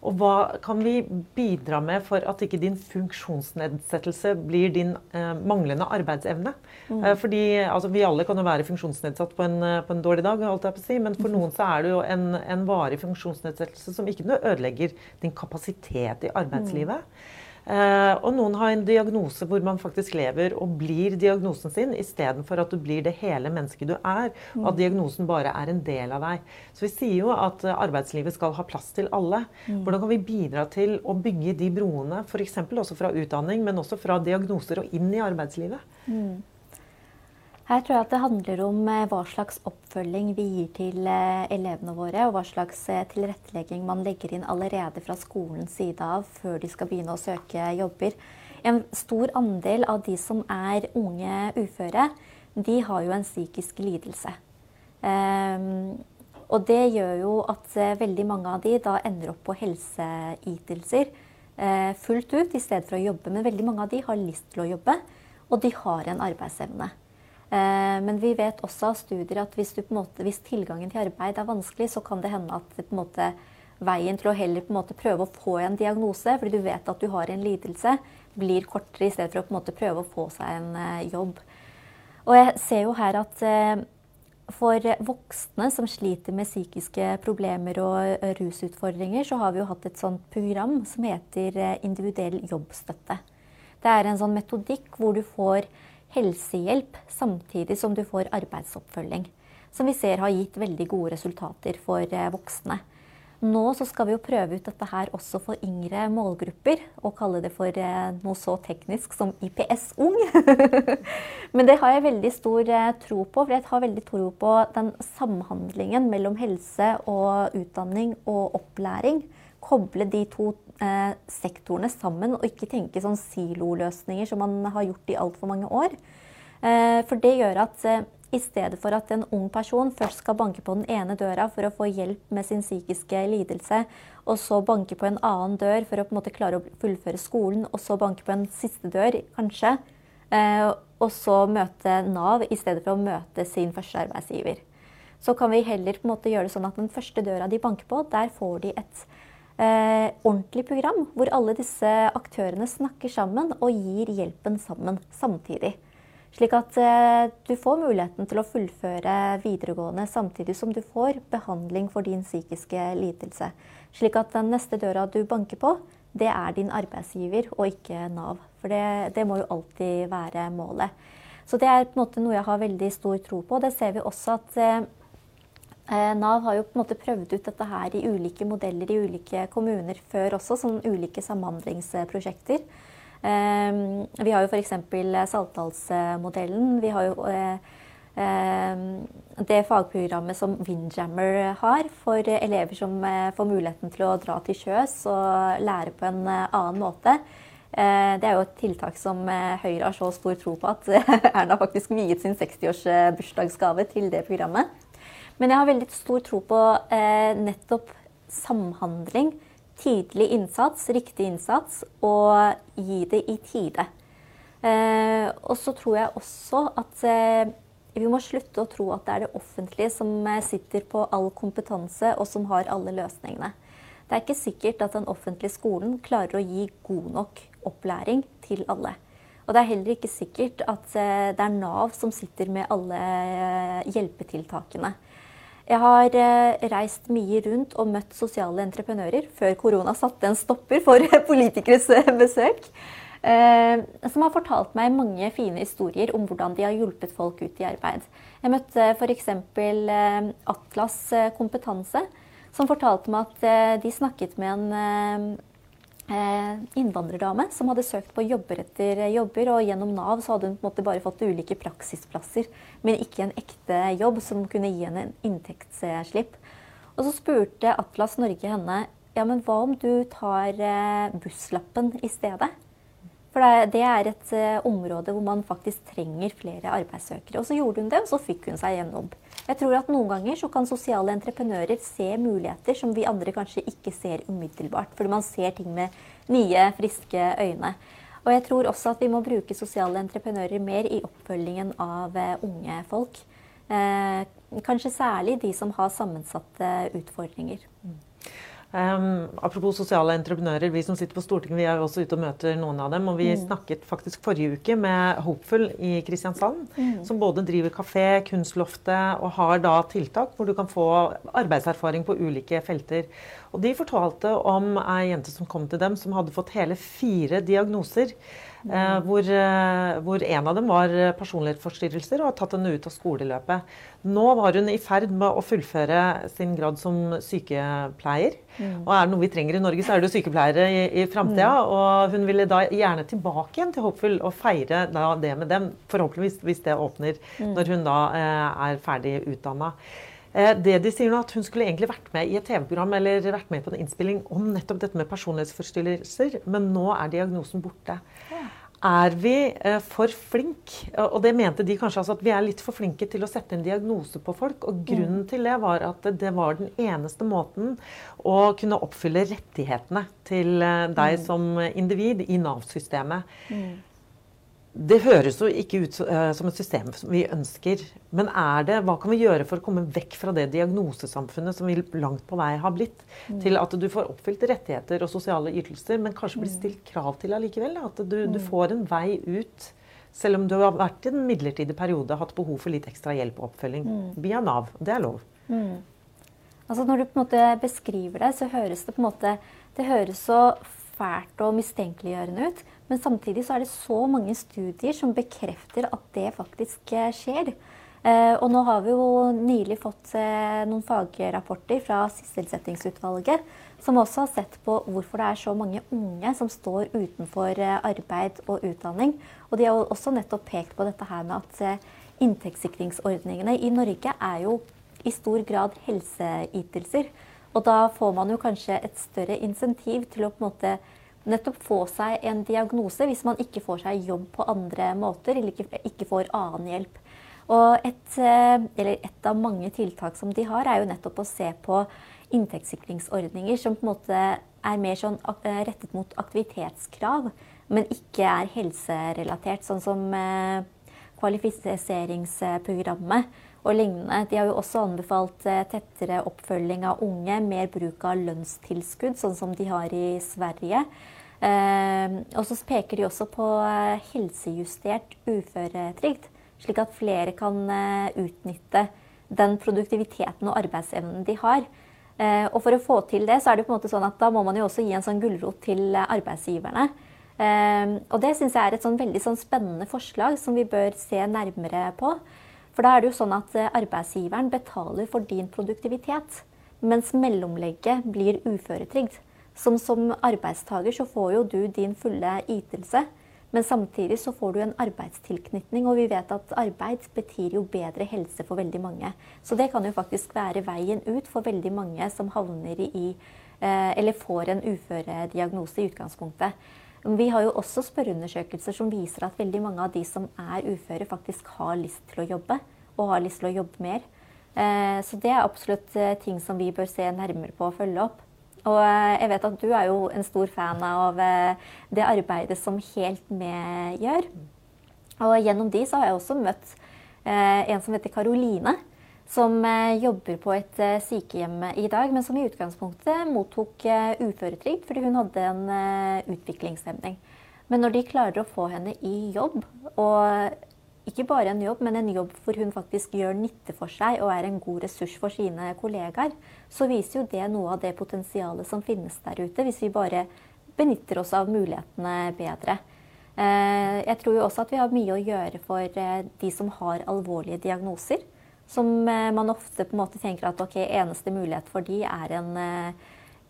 Mm. Og hva kan vi bidra med for at ikke din funksjonsnedsettelse blir din eh, manglende arbeidsevne? Mm. Eh, fordi altså, Vi alle kan jo være funksjonsnedsatt på en, eh, på en dårlig dag, si, men for noen så er det jo en, en varig funksjonsnedsettelse som ikke ødelegger din kapasitet i arbeidslivet. Mm. Uh, og noen har en diagnose hvor man faktisk lever og blir diagnosen sin, istedenfor at du blir det hele mennesket du er, og at mm. diagnosen bare er en del av deg. Så vi sier jo at arbeidslivet skal ha plass til alle. Mm. Hvordan kan vi bidra til å bygge de broene, f.eks. også fra utdanning, men også fra diagnoser og inn i arbeidslivet? Her tror jeg at det handler om eh, hva slags oppfølging vi gir til eh, elevene våre, og hva slags eh, tilrettelegging man legger inn allerede fra skolens side av før de skal begynne å søke jobber. En stor andel av de som er unge uføre, de har jo en psykisk lidelse. Um, og det gjør jo at veldig mange av de da ender opp på helseytelser uh, fullt ut i stedet for å jobbe. Men veldig mange av de har lyst til å jobbe, og de har en arbeidsevne. Eh, men vi vet også av studier at hvis, måte, hvis, tilgangen til arbeid er vanskelig, så kan det hende at måte, veien til å heller måte, prøve å få en diagnose, fordi du vet at du har en lidelse, blir kortere i stedet for å prøve å få seg en uh, jobb. Og jeg ser jo her at uh, for voksne som sliter med psykiske problemer og rusutfordringer, så har vi jo hatt et sånt program som heter individuell jobbstøtte. Det er en sånn metodikk hvor du får helsehjelp samtidig som du får arbeidsoppfølging. Som vi ser har gitt veldig gode resultater for eh, voksne. nå skal vi jo prøve ut dette her også for yngre målgrupper, og kalle det for eh, noe så teknisk som IPS-ung. Men det har jeg veldig stor eh, tro på, for jeg har veldig tro på den samhandlingen mellom helse og utdanning og opplæring. Koble de to eh, sektorene sammen, og ikke tenke sånn siloløsninger som man har gjort i altfor mange år. Eh, for det gjør at eh, i stedet for at en ung person først skal banke på den ene døra for å få hjelp med sin psykiske lidelse, og så banke på en annen dør for å på en måte klare å fullføre skolen, og så banke på en siste dør, kanskje, eh, og så møte Nav i stedet for å møte sin første arbeidsgiver. Så kan vi heller på en måte gjøre det sånn at den første døra de banker på, der får de et eh, ordentlig program hvor alle disse aktørene snakker sammen og gir hjelpen sammen samtidig. Slik at eh, du får muligheten til å fullføre videregående samtidig som du får behandling for din psykiske lidelse. Slik at den neste døra du banker på, det er din arbeidsgiver og ikke Nav. For det, det må jo alltid være målet. Så det er på en måte noe jeg har veldig stor tro på. Det ser vi også at eh, Nav har jo på en måte prøvd ut dette her i ulike modeller i ulike kommuner før også, som ulike samhandlingsprosjekter. Ehm, vi har jo f.eks. Saltdalsmodellen. Vi har jo eh, ehm, det fagprogrammet som Windjammer har for elever som eh, får muligheten til å dra til sjøs og lære på en eh, annen måte. Det er jo et tiltak som Høyre har så stor tro på at Erna faktisk viet sin 60-årsbursdagsgave til det programmet. Men jeg har veldig stor tro på nettopp samhandling tidlig innsats, riktig innsats, og gi det i tide. Eh, og så tror jeg også at eh, vi må slutte å tro at det er det offentlige som eh, sitter på all kompetanse og som har alle løsningene. Det er ikke sikkert at den offentlige skolen klarer å gi god nok opplæring til alle. Og det er heller ikke sikkert at eh, det er Nav som sitter med alle eh, hjelpetiltakene. Jeg har eh, reist mye rundt og møtt sosiale entreprenører før korona satte en stopper for politikeres eh, besøk. Eh, som har fortalt meg mange fine historier om hvordan de har hjulpet folk ut i arbeid. Jeg møtte f.eks. Atlas Kompetanse, som fortalte meg at de snakket med en innvandrerdame som hadde søkt på jobber etter jobber. Og gjennom Nav så hadde hun på en måte bare fått ulike praksisplasser, men ikke en ekte jobb som kunne gi henne en inntektsslipp. Og så spurte Atlas Norge henne ja, men hva om du tar eh, busslappen i stedet? For det er et eh, område hvor man faktisk trenger flere arbeidssøkere. Og så gjorde hun det, og så fikk hun seg en jobb. Jeg tror at Noen ganger så kan sosiale entreprenører se muligheter som vi andre kanskje ikke ser umiddelbart. Fordi man ser ting med nye, friske øyne. Og jeg tror også at vi må bruke sosiale entreprenører mer i oppfølgingen av eh, unge folk. Eh, kanskje særlig de som har sammensatte utfordringer. Um, apropos sosiale entreprenører. Vi som sitter på Stortinget, vi er også ute og møter noen av dem. Og vi mm. snakket faktisk forrige uke med Hopeful i Kristiansand. Mm. Som både driver kafé, Kunstloftet og har da tiltak hvor du kan få arbeidserfaring på ulike felter. Og de fortalte om ei jente som kom til dem som hadde fått hele fire diagnoser. Eh, hvor, eh, hvor, en av dem var personlighetsforstyrrelser og har tatt henne ut av skoleløpet. Nå var hun i ferd med å fullføre sin grad som sykepleier. Mm. Og er det noe vi trenger i Norge, så er det jo sykepleiere i, i framtida. Mm. Og hun ville da gjerne tilbake igjen til Hopeful og feire det med dem. Forhåpentligvis hvis det åpner mm. når hun da eh, er ferdig utdanna. Eh, det de sier nå, at Hun skulle egentlig vært med i et TV-program eller vært med på en innspilling om nettopp dette med personlighetsforstyrrelser, men nå er diagnosen borte. Er vi eh, for flinke? Og det mente de kanskje altså at vi er litt for flinke til å sette en diagnose på folk. Og grunnen mm. til det var at det var den eneste måten å kunne oppfylle rettighetene til eh, deg mm. som individ i Nav-systemet. Det høres jo ikke ut uh, som et system som vi ønsker. Men er det, hva kan vi gjøre for å komme vekk fra det diagnosesamfunnet som vi langt på vei har blitt, mm. til at du får oppfylt rettigheter og sosiale ytelser, men kanskje blir mm. stilt krav til allikevel? At du, du, mm. får en vei ut, selv om du har vært i en midlertidig periode hatt behov for litt ekstra hjelp og oppfølging mm. via Nav. Det er lov. Mm. Altså Når du på en måte beskriver det, så høres det på en måte det høres så fælt og mistenkeliggjørende ut. Men samtidig så er det så mange studier som bekrefter at det faktisk eh, skjer. Eh, og nå har vi jo nylig fått eh, noen fagrapporter fra sysselsettingsutvalget som også har sett på hvorfor det er så mange unge som står utenfor arbeid og utdanning. Og de har også nettopp pekt på dette her med at inntektssikringsordningene i Norge er jo i stor grad helseytelser. Og da får man jo kanskje et større insentiv til å på en måte nettopp få seg en diagnose hvis man ikke får seg jobb på andre måter eller ikke, ikke får annen hjelp. Og et, eh, et, av mange tiltak som de har, er jo nettopp å se på inntektssikringsordninger som på en måte er mer sånn eh, rettet mot aktivitetskrav, men ikke er helserelatert, sånn som eh, kvalifiseringsprogrammet og lignende. De har jo også anbefalt tettere oppfølging av unge, mer bruk av lønnstilskudd, sånn som de har i Sverige. Og så peker de også på helsejustert uføretrygd slik at flere kan eh, utnytte den produktiviteten og arbeidsevnen de har. Eh, og for å få til det, så er det på en måte sånn at da må man jo også gi en sånn gulrot til eh, arbeidsgiverne. Og det syns jeg er et sånn veldig sånn spennende forslag som vi bør se nærmere på. For da er det jo sånn at arbeidsgiveren betaler for din produktivitet, mens mellomlegget blir uføretrygd. Som som arbeidstaker så får jo du din fulle ytelse. Men samtidig så får du en arbeidstilknytning, og vi vet at arbeid betyr jo bedre helse for veldig mange. Så det kan jo faktisk være veien ut for veldig mange som havner i eh, eller får en uførediagnose i utgangspunktet. Vi har jo også spørreundersøkelser som viser at veldig mange av de som er uføre, faktisk har lyst til å jobbe, og har lyst til å jobbe mer. Eh, så det er absolutt eh, ting som vi bør se nærmere på og følge opp. Og eh, jeg vet at du er jo en stor fan av eh, det arbeidet som Helt Med gjør. Og gjennom de så har jeg også møtt eh, en som heter Karoline. Som jobber på et sykehjem i dag, men som i utgangspunktet mottok uføretrygd fordi hun hadde en utviklingshemning. Men når de klarer å få henne i jobb, og ikke bare en jobb, men en jobb hvor hun faktisk gjør nytte for seg og er en god ressurs for sine kollegaer, så viser jo det noe av det potensialet som finnes der ute, hvis vi bare benytter oss av mulighetene bedre. Eh, jeg tror jo også at vi har mye å gjøre for eh, de som har alvorlige diagnoser. Som eh, man ofte på en måte tenker at ok, eneste mulighet for de er en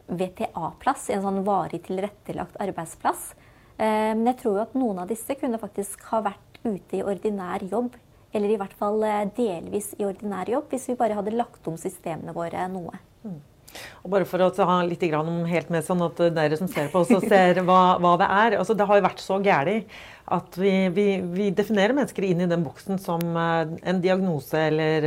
VTA-plass, en sånn varig tilrettelagt arbeidsplass. Men jeg tror jo at noen av disse kunne faktisk ha vært ute i ordinær jobb, eller i hvert fall eh, delvis i ordinær jobb, hvis vi bare hadde lagt om systemene våre noe. Mm. Og bare for å ha litt om helt med sånn at dere som ser på, også ser hva, hva det er. Altså, det har jo vært så galt at vi, vi, vi, definerer mennesker inn i den boksen som uh, en diagnose eller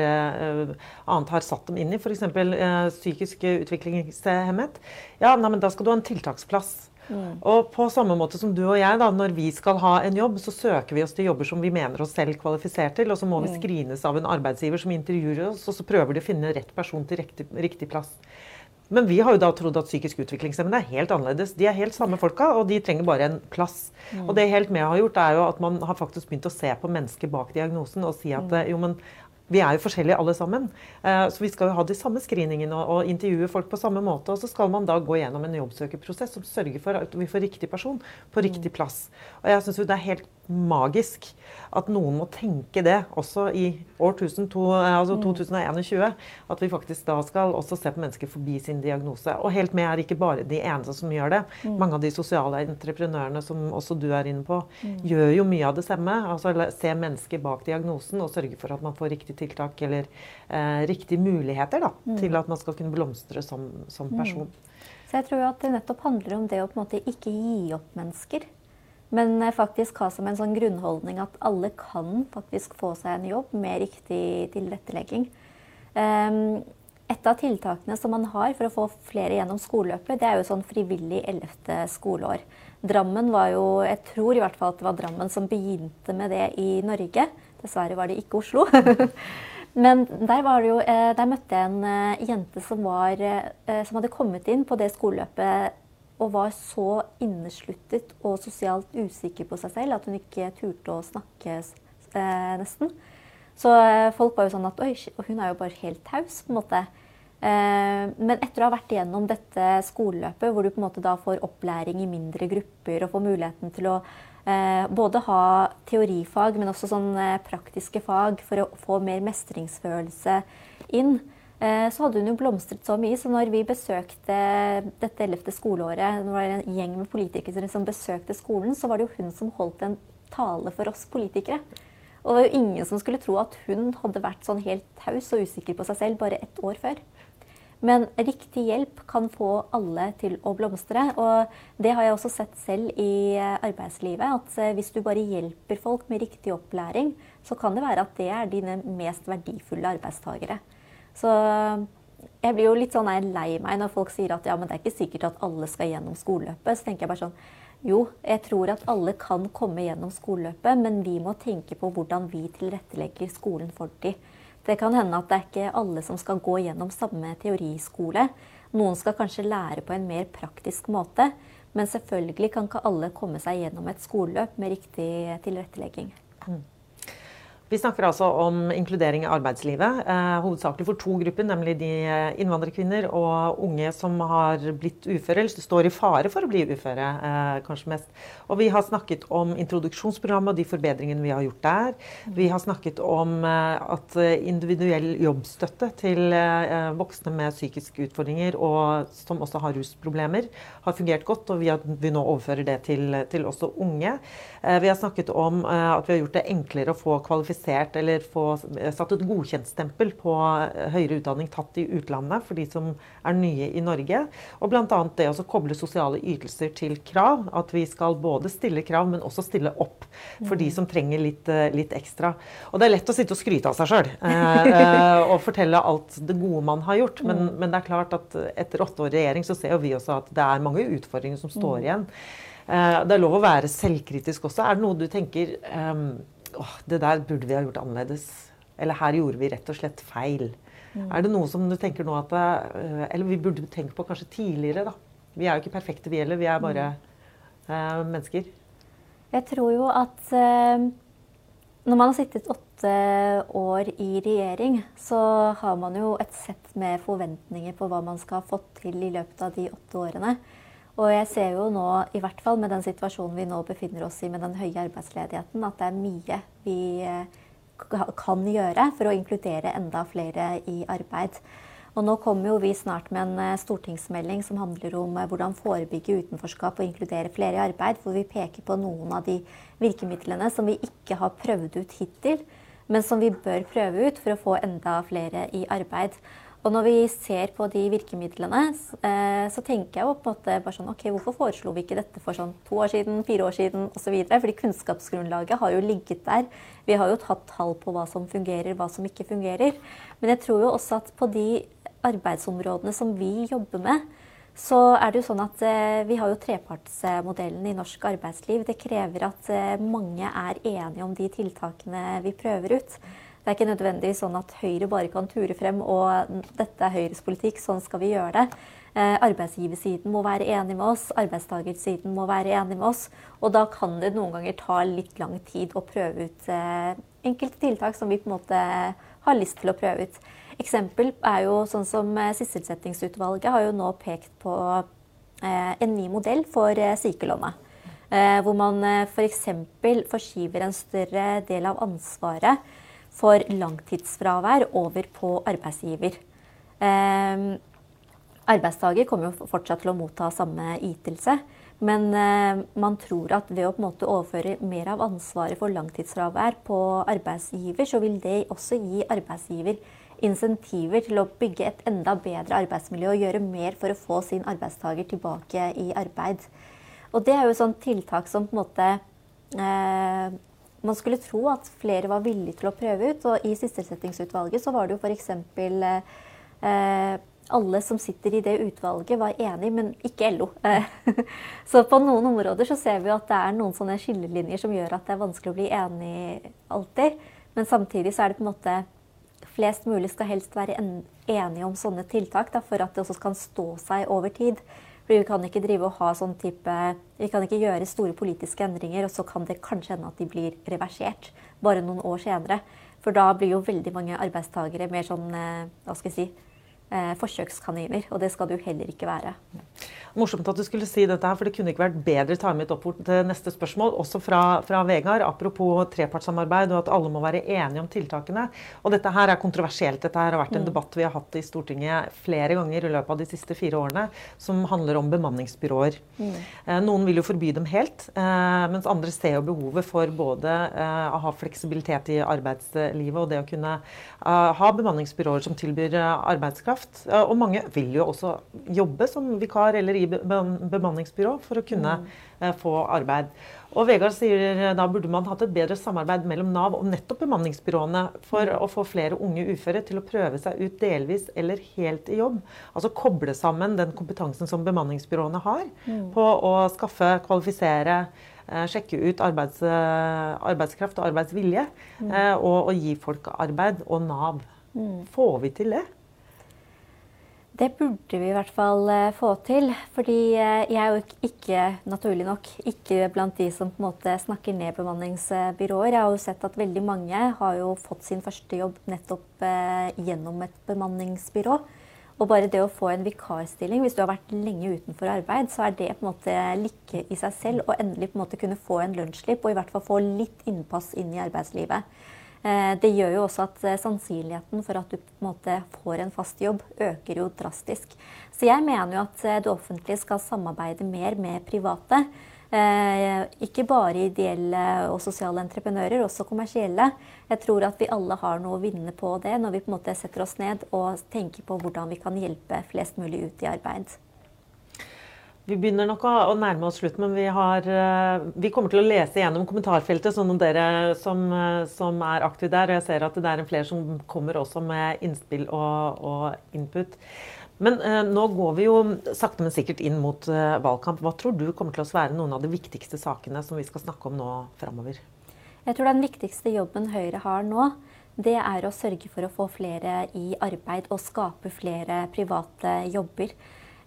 annet har satt dem inn i. F.eks. Uh, psykisk utviklingshemmet. Ja, nei, men da skal du ha en tiltaksplass. Mm. Og på samme måte som du og jeg, da, når vi skal ha en jobb, så søker vi oss til jobber som vi mener oss selv kvalifisert til, og så må vi screenes av en arbeidsgiver som intervjuer oss, og så prøver de å finne rett person til riktig, riktig plass. Men vi har jo da trodd at psykisk utviklingshemmede er helt annerledes. De er helt samme folka, og de trenger bare en plass. Mm. Og det Helt Med har gjort, er jo at man har faktisk begynt å se på mennesket bak diagnosen og si at mm. jo, men vi er jo forskjellige alle sammen. Eh, så vi skal jo ha de samme screeningene og, intervjue folk på samme måte. Og så skal man da gå gjennom en jobbsøkerprosess som sørger for at vi får riktig person på riktig mm. plass. Og jeg syns jo det er helt magisk at noen må tenke det også i år 2002, altså 2021. Mm. At vi faktisk da skal også se på mennesker forbi sin diagnose. Og helt med er ikke bare de eneste som gjør det. Mm. Mange av de sosiale entreprenørene som også du er inne på, mm. gjør jo mye av det samme. Altså se mennesker bak diagnosen og sørge for at man får riktig tiltak eller eh, riktige muligheter da, til at man skal kunne blomstre som, som person. Så jeg tror at det nettopp handler om det å på en måte ikke gi opp mennesker. Men faktisk ha som en sånn grunnholdning at alle kan faktisk få seg en jobb med riktig tilrettelegging. Um, et av tiltakene som man har for å få flere gjennom skoleløpet, det er jo sånn frivillig ellevte skoleår. Drammen var jo Jeg tror i hvert fall at det var Drammen som begynte med det i Norge. Dessverre var det ikke Oslo. Men der, jo, eh, der, møtte jeg en eh, jente som, var, eh, som hadde kommet inn på det skoleløpet og var så innesluttet og sosialt usikker på seg selv at hun ikke turte å snakke eh, nesten. Så eh, folk var jo sånn at Oi, hun er jo bare helt taus, på en måte. Eh, men etter å ha vært igjennom dette skoleløpet, hvor du på en måte da får opplæring i mindre grupper og får muligheten til å eh, både ha teorifag, men også sånn praktiske fag for å få mer mestringsfølelse inn. Så hadde hun jo blomstret så mye, så når vi besøkte dette ellevte skoleåret, når det var en gjeng med politikere som besøkte skolen, så var det jo hun som holdt en tale for oss politikere. Og det var jo ingen som skulle tro at hun hadde vært sånn helt taus og usikker på seg selv bare ett år før. Men riktig hjelp kan få alle til å blomstre. Og det har jeg også sett selv i arbeidslivet. At eh, hvis du bare hjelper folk med riktig opplæring, så kan det være at det er dine mest verdifulle arbeidstakere. Så jeg blir jo litt sånn lei meg når folk sier at ja, men det er ikke sikkert at alle skal gjennom skoleløpet. Så tenker jeg bare sånn jo, jeg tror at alle kan komme gjennom skoleløpet, men vi må tenke på hvordan vi tilrettelegger skolen for dem. Det kan hende at det er ikke alle som skal gå gjennom samme teoriskole. Noen skal kanskje lære på en mer praktisk måte, men selvfølgelig kan ikke alle komme seg gjennom et skoleløp med riktig tilrettelegging. Mm. Vi snakker altså om inkludering i arbeidslivet, eh, hovedsakelig for to grupper, nemlig de eh, innvandrerkvinner og unge som har blitt uføre, eller står i fare for å bli uføre, eh, kanskje mest. Og vi har snakket om introduksjonsprogrammet og de forbedringene vi har gjort der. Vi har snakket om eh, at individuell jobbstøtte til eh, voksne med psykiske utfordringer og som også har rusproblemer, har fungert godt, og vi, har, vi nå overfører det til, til også unge. Eh, vi har snakket om at vi har gjort det enklere å få kvalifisert eller få satt et godkjentstempel på høyere utdanning tatt i utlandet for de som er nye i Norge. Og bl.a. det å koble sosiale ytelser til krav. At vi skal både stille krav, men også stille opp for de som trenger litt, eh, litt ekstra. Og det er lett å sitte og skryte av seg sjøl eh, eh, og fortelle alt det gode man har gjort. Men, mm. men, det er klart at etter åtte år i regjering så ser vi også at det er mange utfordringer som står mm. igjen. Det er lov å være selvkritisk også. Er det noe du tenker um, åh, det der burde vi ha gjort annerledes. Eller her gjorde vi rett og slett feil. Mm. Er det noe som du tenker nå at eh, Eller vi burde tenkt på kanskje tidligere, da. Vi er jo ikke perfekte, vi heller. Vi er bare mm. mennesker. Jeg tror jo at når man har sittet åtte år i regjering, så har man jo et sett med forventninger på hva man skal ha fått til i løpet av de åtte årene. Og jeg ser jo nå, i hvert fall med den situasjonen vi nå befinner oss i med den høye arbeidsledigheten, at det er mye vi eh, kan gjøre for å inkludere enda flere i arbeid. Og nå kommer jo vi snart med en eh, stortingsmelding som handler om eh, hvordan forebygge utenforskap og inkludere flere i arbeid, hvor vi peker på noen av de virkemidlene som vi ikke har prøvd ut hittil, men som vi bør prøve ut for å få enda flere i arbeid. Og når vi ser på de virkemidlene, eh, så tenker jeg jo på en måte sånn OK, hvorfor foreslo vi ikke dette for sånn to år siden, fire år siden osv.? Fordi kunnskapsgrunnlaget har jo ligget der. Vi har jo tatt tall på hva som fungerer, hva som ikke fungerer. Men jeg tror jo også at på de arbeidsområdene som vi jobber med, så er det jo sånn at eh, vi har jo trepartsmodellen i norsk arbeidsliv. Det krever at eh, mange er enige om de tiltakene vi prøver ut. Det er ikke nødvendigvis sånn at Høyre bare kan ture frem og dette er Høyres politikk, sånn skal vi gjøre det. Eh, arbeidsgiversiden må være enig med oss, arbeidstakersiden må være enig med oss. Og da kan det noen ganger ta litt lang tid å prøve ut eh, enkelte tiltak som vi på en måte har lyst til å prøve ut. Eksempel er jo sånn som eh, Sysselsettingsutvalget har jo nå pekt på en ny modell for sykelånet. Hvor man f.eks. For forskyver en større del av ansvaret for langtidsfravær over på arbeidsgiver. Eh, arbeidstaker kommer jo fortsatt til å motta samme ytelse. Men eh, man tror at ved å på en måte overføre mer av ansvaret for langtidsfravær på arbeidsgiver, så vil det også gi arbeidsgiver insentiver til å bygge et enda bedre arbeidsmiljø og gjøre mer for å få sin arbeidstaker tilbake i arbeid. Og det er jo et sånt tiltak som på en måte eh, man skulle tro at flere var villige til å prøve ut. Og i sysselsettingsutvalget så var det jo f.eks. Eh, alle som sitter i det utvalget, var enig, men ikke LO. så på noen områder så ser vi at det er noen sånne skillelinjer som gjør at det er vanskelig å bli enig alltid. Men samtidig så er det på en måte Flest mulig skal helst være enige om sånne tiltak da, for at det også kan stå seg over tid. Fordi vi kan ikke drive og ha sånn type Vi kan ikke gjøre store politiske endringer, og så kan det kanskje hende at de blir reversert bare noen år senere. For da blir jo veldig mange arbeidstakere mer sånn, eh, hva skal jeg si, eh, forsøkskaniner. Og det skal du heller ikke være. Morsomt at du skulle si dette, her, for det kunne ikke vært bedre timet opp til neste spørsmål, også fra, fra, Vegard. Apropos trepartssamarbeid og at alle må være enige om tiltakene. Og dette her er kontroversielt. Dette her har vært en mm. debatt vi har hatt i Stortinget flere ganger i løpet av de siste fire årene, som handler om bemanningsbyråer. Mm. Eh, noen vil jo forby dem helt, eh, mens andre ser jo behovet for både eh, å ha fleksibilitet i arbeidslivet og det å kunne ha bemanningsbyråer som tilbyr arbeidskraft. Og mange vil jo også jobbe som vikar eller i bemanningsbyrå for å kunne mm. Eh, få arbeid. Og Vegard sier eh, da burde man hatt et bedre samarbeid mellom Nav og nettopp bemanningsbyråene for mm. å få flere unge uføre til å prøve seg ut delvis eller helt i jobb. Altså koble sammen den kompetansen som bemanningsbyråene har mm. på å skaffe, kvalifisere, eh, sjekke ut arbeids, arbeidskraft og arbeidsvilje. Mm. Og, og, gi folk arbeid. Og Nav. Mm. Får vi til det? Det burde vi i hvert fall eh, få til. Fordi eh, jeg er jo ikke, naturlig nok, ikke blant de som på en måte snakker ned bemanningsbyråer. Jeg har jo sett at veldig mange har jo fått sin første jobb nettopp eh, gjennom et bemanningsbyrå. Og bare det å få en vikarstilling, hvis du har vært lenge utenfor arbeid, så er det på en måte lykke i seg selv å endelig på en måte kunne få en lunsjslipp og i hvert fall få litt innpass inn i arbeidslivet. Eh, det gjør jo også at eh, sannsynligheten for at du på en måte får en fast jobb, øker jo drastisk. Så jeg mener jo at eh, det offentlige skal samarbeide mer med private. Ikke bare ideelle og sosiale entreprenører, også kommersielle. Jeg tror at vi alle har noe å vinne på det når vi på en måte setter oss ned og tenker på hvordan vi kan hjelpe flest mulig ut i arbeid. Vi begynner nok å, å nærme oss slutt, men vi, har, uh, vi, kommer til å lese gjennom kommentarfeltet, sånn om dere som, uh, som, er aktive der. Og jeg ser at det er flere som kommer også med innspill og, og input. Men eh, nå går vi jo sakte, men sikkert inn mot valgkamp. Hva tror du kommer til å være noen av de viktigste sakene som vi skal snakke om nå framover? Jeg tror den viktigste jobben Høyre har nå, det er å sørge for å få flere i arbeid og skape flere private jobber.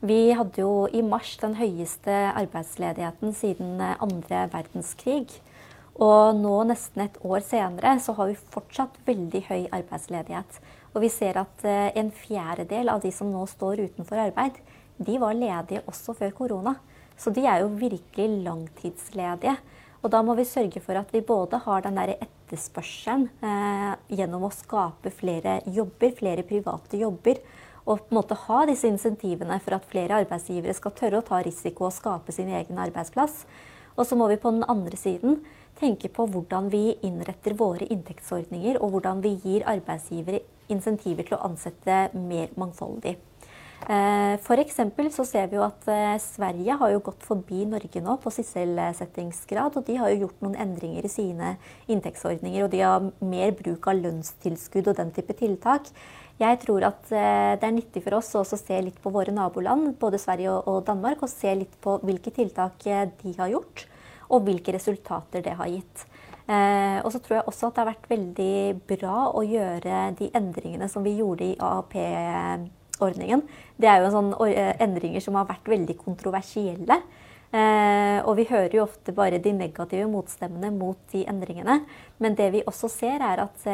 Vi hadde jo i mars den høyeste arbeidsledigheten siden eh, andre verdenskrig. Og nå, nesten et år senere, så har vi fortsatt veldig høy arbeidsledighet. Og vi ser at eh, en fjerdedel av de som nå står utenfor arbeid, de var ledige også før korona. Så de er jo virkelig langtidsledige. Og da må vi sørge for at vi både har den der etterspørselen eh, gjennom å skape flere jobber, flere private jobber, og på en måte ha disse insentivene for at flere arbeidsgivere skal tørre å ta risiko og skape sin egen arbeidsplass. Og så må vi på den andre siden tenke på hvordan vi innretter våre inntektsordninger, og hvordan vi gir arbeidsgivere insentiver til å ansette mer mangfoldig. Eh, F.eks. så ser vi jo at eh, Sverige har jo gått forbi Norge nå på sysselsettingsgrad. Og de har jo gjort noen endringer i sine inntektsordninger. Og de har mer bruk av lønnstilskudd og den type tiltak. Jeg tror at eh, det er nyttig for oss å se litt på våre naboland, både Sverige og Danmark, og se litt på hvilke tiltak eh, de har gjort, og hvilke resultater det har gitt. Eh, og så tror jeg også at det har vært veldig bra å gjøre de endringene som vi gjorde i AAP-ordningen. Det er jo sånn endringer som har vært veldig kontroversielle. og vi hører jo ofte bare de negative motstemmene mot de endringene. Men det vi også ser, er at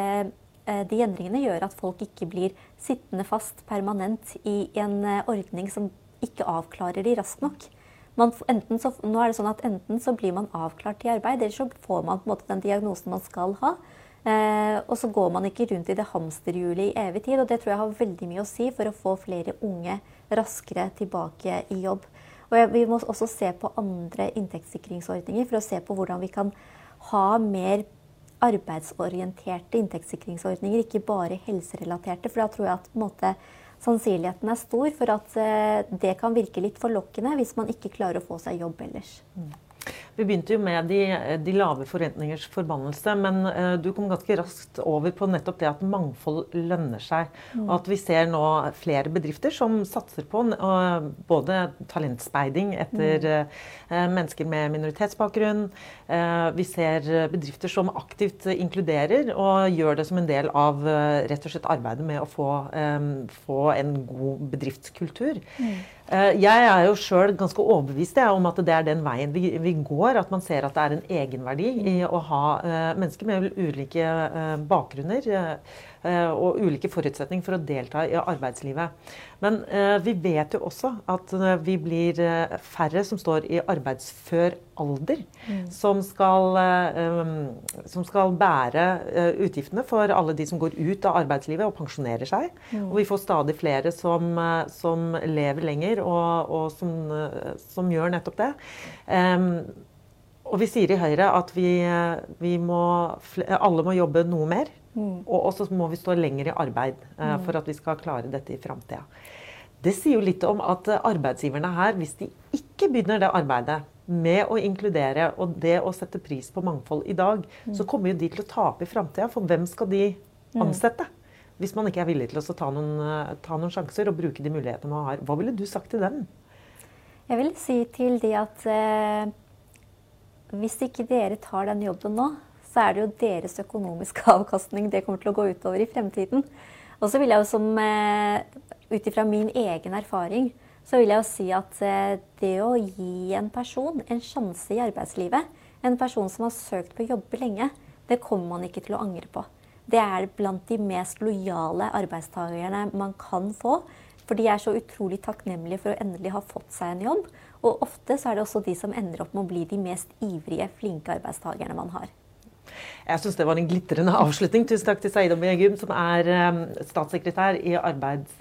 de endringene gjør at folk ikke blir sittende fast permanent i en eh, ordning som ikke avklarer de raskt nok. Man, så, nå er det sånn at Enten så blir man avklart i arbeid, eller så får man på en måte den diagnosen man skal ha. Eh, og så går man ikke rundt i det hamsterhjulet i evig tid. og Det tror jeg har veldig mye å si for å få flere unge raskere tilbake i jobb. Og jeg, Vi må også se på andre inntektssikringsordninger for å se på hvordan vi kan ha mer arbeidsorienterte inntektssikringsordninger, ikke bare helserelaterte. For da tror jeg at måte, sannsynligheten er stor for at uh, det kan virke litt forlokkende hvis man ikke klarer å få seg jobb ellers. Mm. Vi begynte jo med de, de lave forventningers forbannelse, men uh, du kom ganske raskt over på nettopp det at mangfold lønner seg. Mm. Og at vi ser nå flere bedrifter som satser på uh, både talentspeiding etter uh, mennesker med minoritetsbakgrunn. vi ser bedrifter som aktivt inkluderer og gjør det som en del av rett og slett arbeidet med å få, um, få en god bedriftskultur. Mm. Eh, jeg er jo sjøl ganske overbevist om at det er den veien vi, vi, går. At man ser at det er en egenverdi i å ha uh, mennesker med ulike uh, bakgrunner uh, og ulike forutsetninger for å delta i arbeidslivet. Men vi vet jo også at vi blir færre som står i arbeidsfør alder, mm. som, skal, som, skal, bære utgiftene for alle de som går ut av arbeidslivet og pensjonerer seg. Mm. Og vi får stadig flere som, som lever lenger og, og som, som, gjør nettopp det. Og vi sier i Høyre at vi, vi må, alle må jobbe noe mer. Mm. Og så må vi stå lenger i arbeid uh, for at vi skal klare dette i framtida. Det sier jo litt om at arbeidsgiverne her, hvis de ikke begynner det arbeidet med å inkludere og det å sette pris på mangfold i dag, mm. så kommer jo de til å tape i framtida. For hvem skal de mm. ansette? Mm hvis man ikke er villig til å ta noen, eh, ta noen, sjanser og bruke de mulighetene man har. Hva ville du sagt til dem? Jeg vil si til de at eh, hvis ikke dere tar den jobben nå, så er det jo deres økonomiske avkastning det kommer til å gå utover i fremtiden. Og så vil jeg jo som eh, Ut ifra min egen erfaring så vil jeg jo si at eh, det å gi en person en sjanse i arbeidslivet, en person som har søkt på jobber lenge, det kommer man ikke til å angre på det er blant de mest lojale arbeidstakerne man kan få. For de er så utrolig takknemlige for å endelig ha fått seg en jobb. Og ofte så er det også de som ender opp med å bli de mest ivrige, flinke arbeidstakerne man har. Jeg syns det var en glitrende avslutning. Tusen takk til Saida Begum, som er um, statssekretær i Arbeids...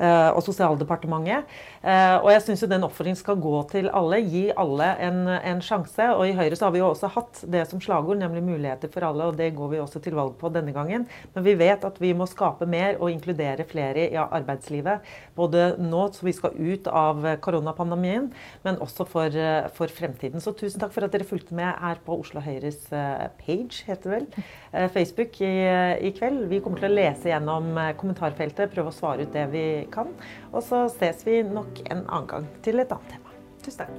Eh, og sosialdepartementet. Eh, og jeg syns den oppfordringen skal gå til alle. Gi alle en, en, sjanse. Og i Høyre så har vi jo også hatt det som slagord, nemlig muligheter for alle. Og det går vi også til valg på denne gangen. Men vi vet at vi må skape mer og inkludere flere i arbeidslivet. Både nå så vi skal ut av koronapandemien, men også for, for fremtiden. Så tusen takk for at dere fulgte med her på Oslo Høyres eh, page, heter det vel, Facebook i, i kveld. Vi kommer til å lese gjennom kommentarfeltet, prøve å svare ut det vi kan. Og så ses vi nok en annen gang til et annet tema. Tusen takk.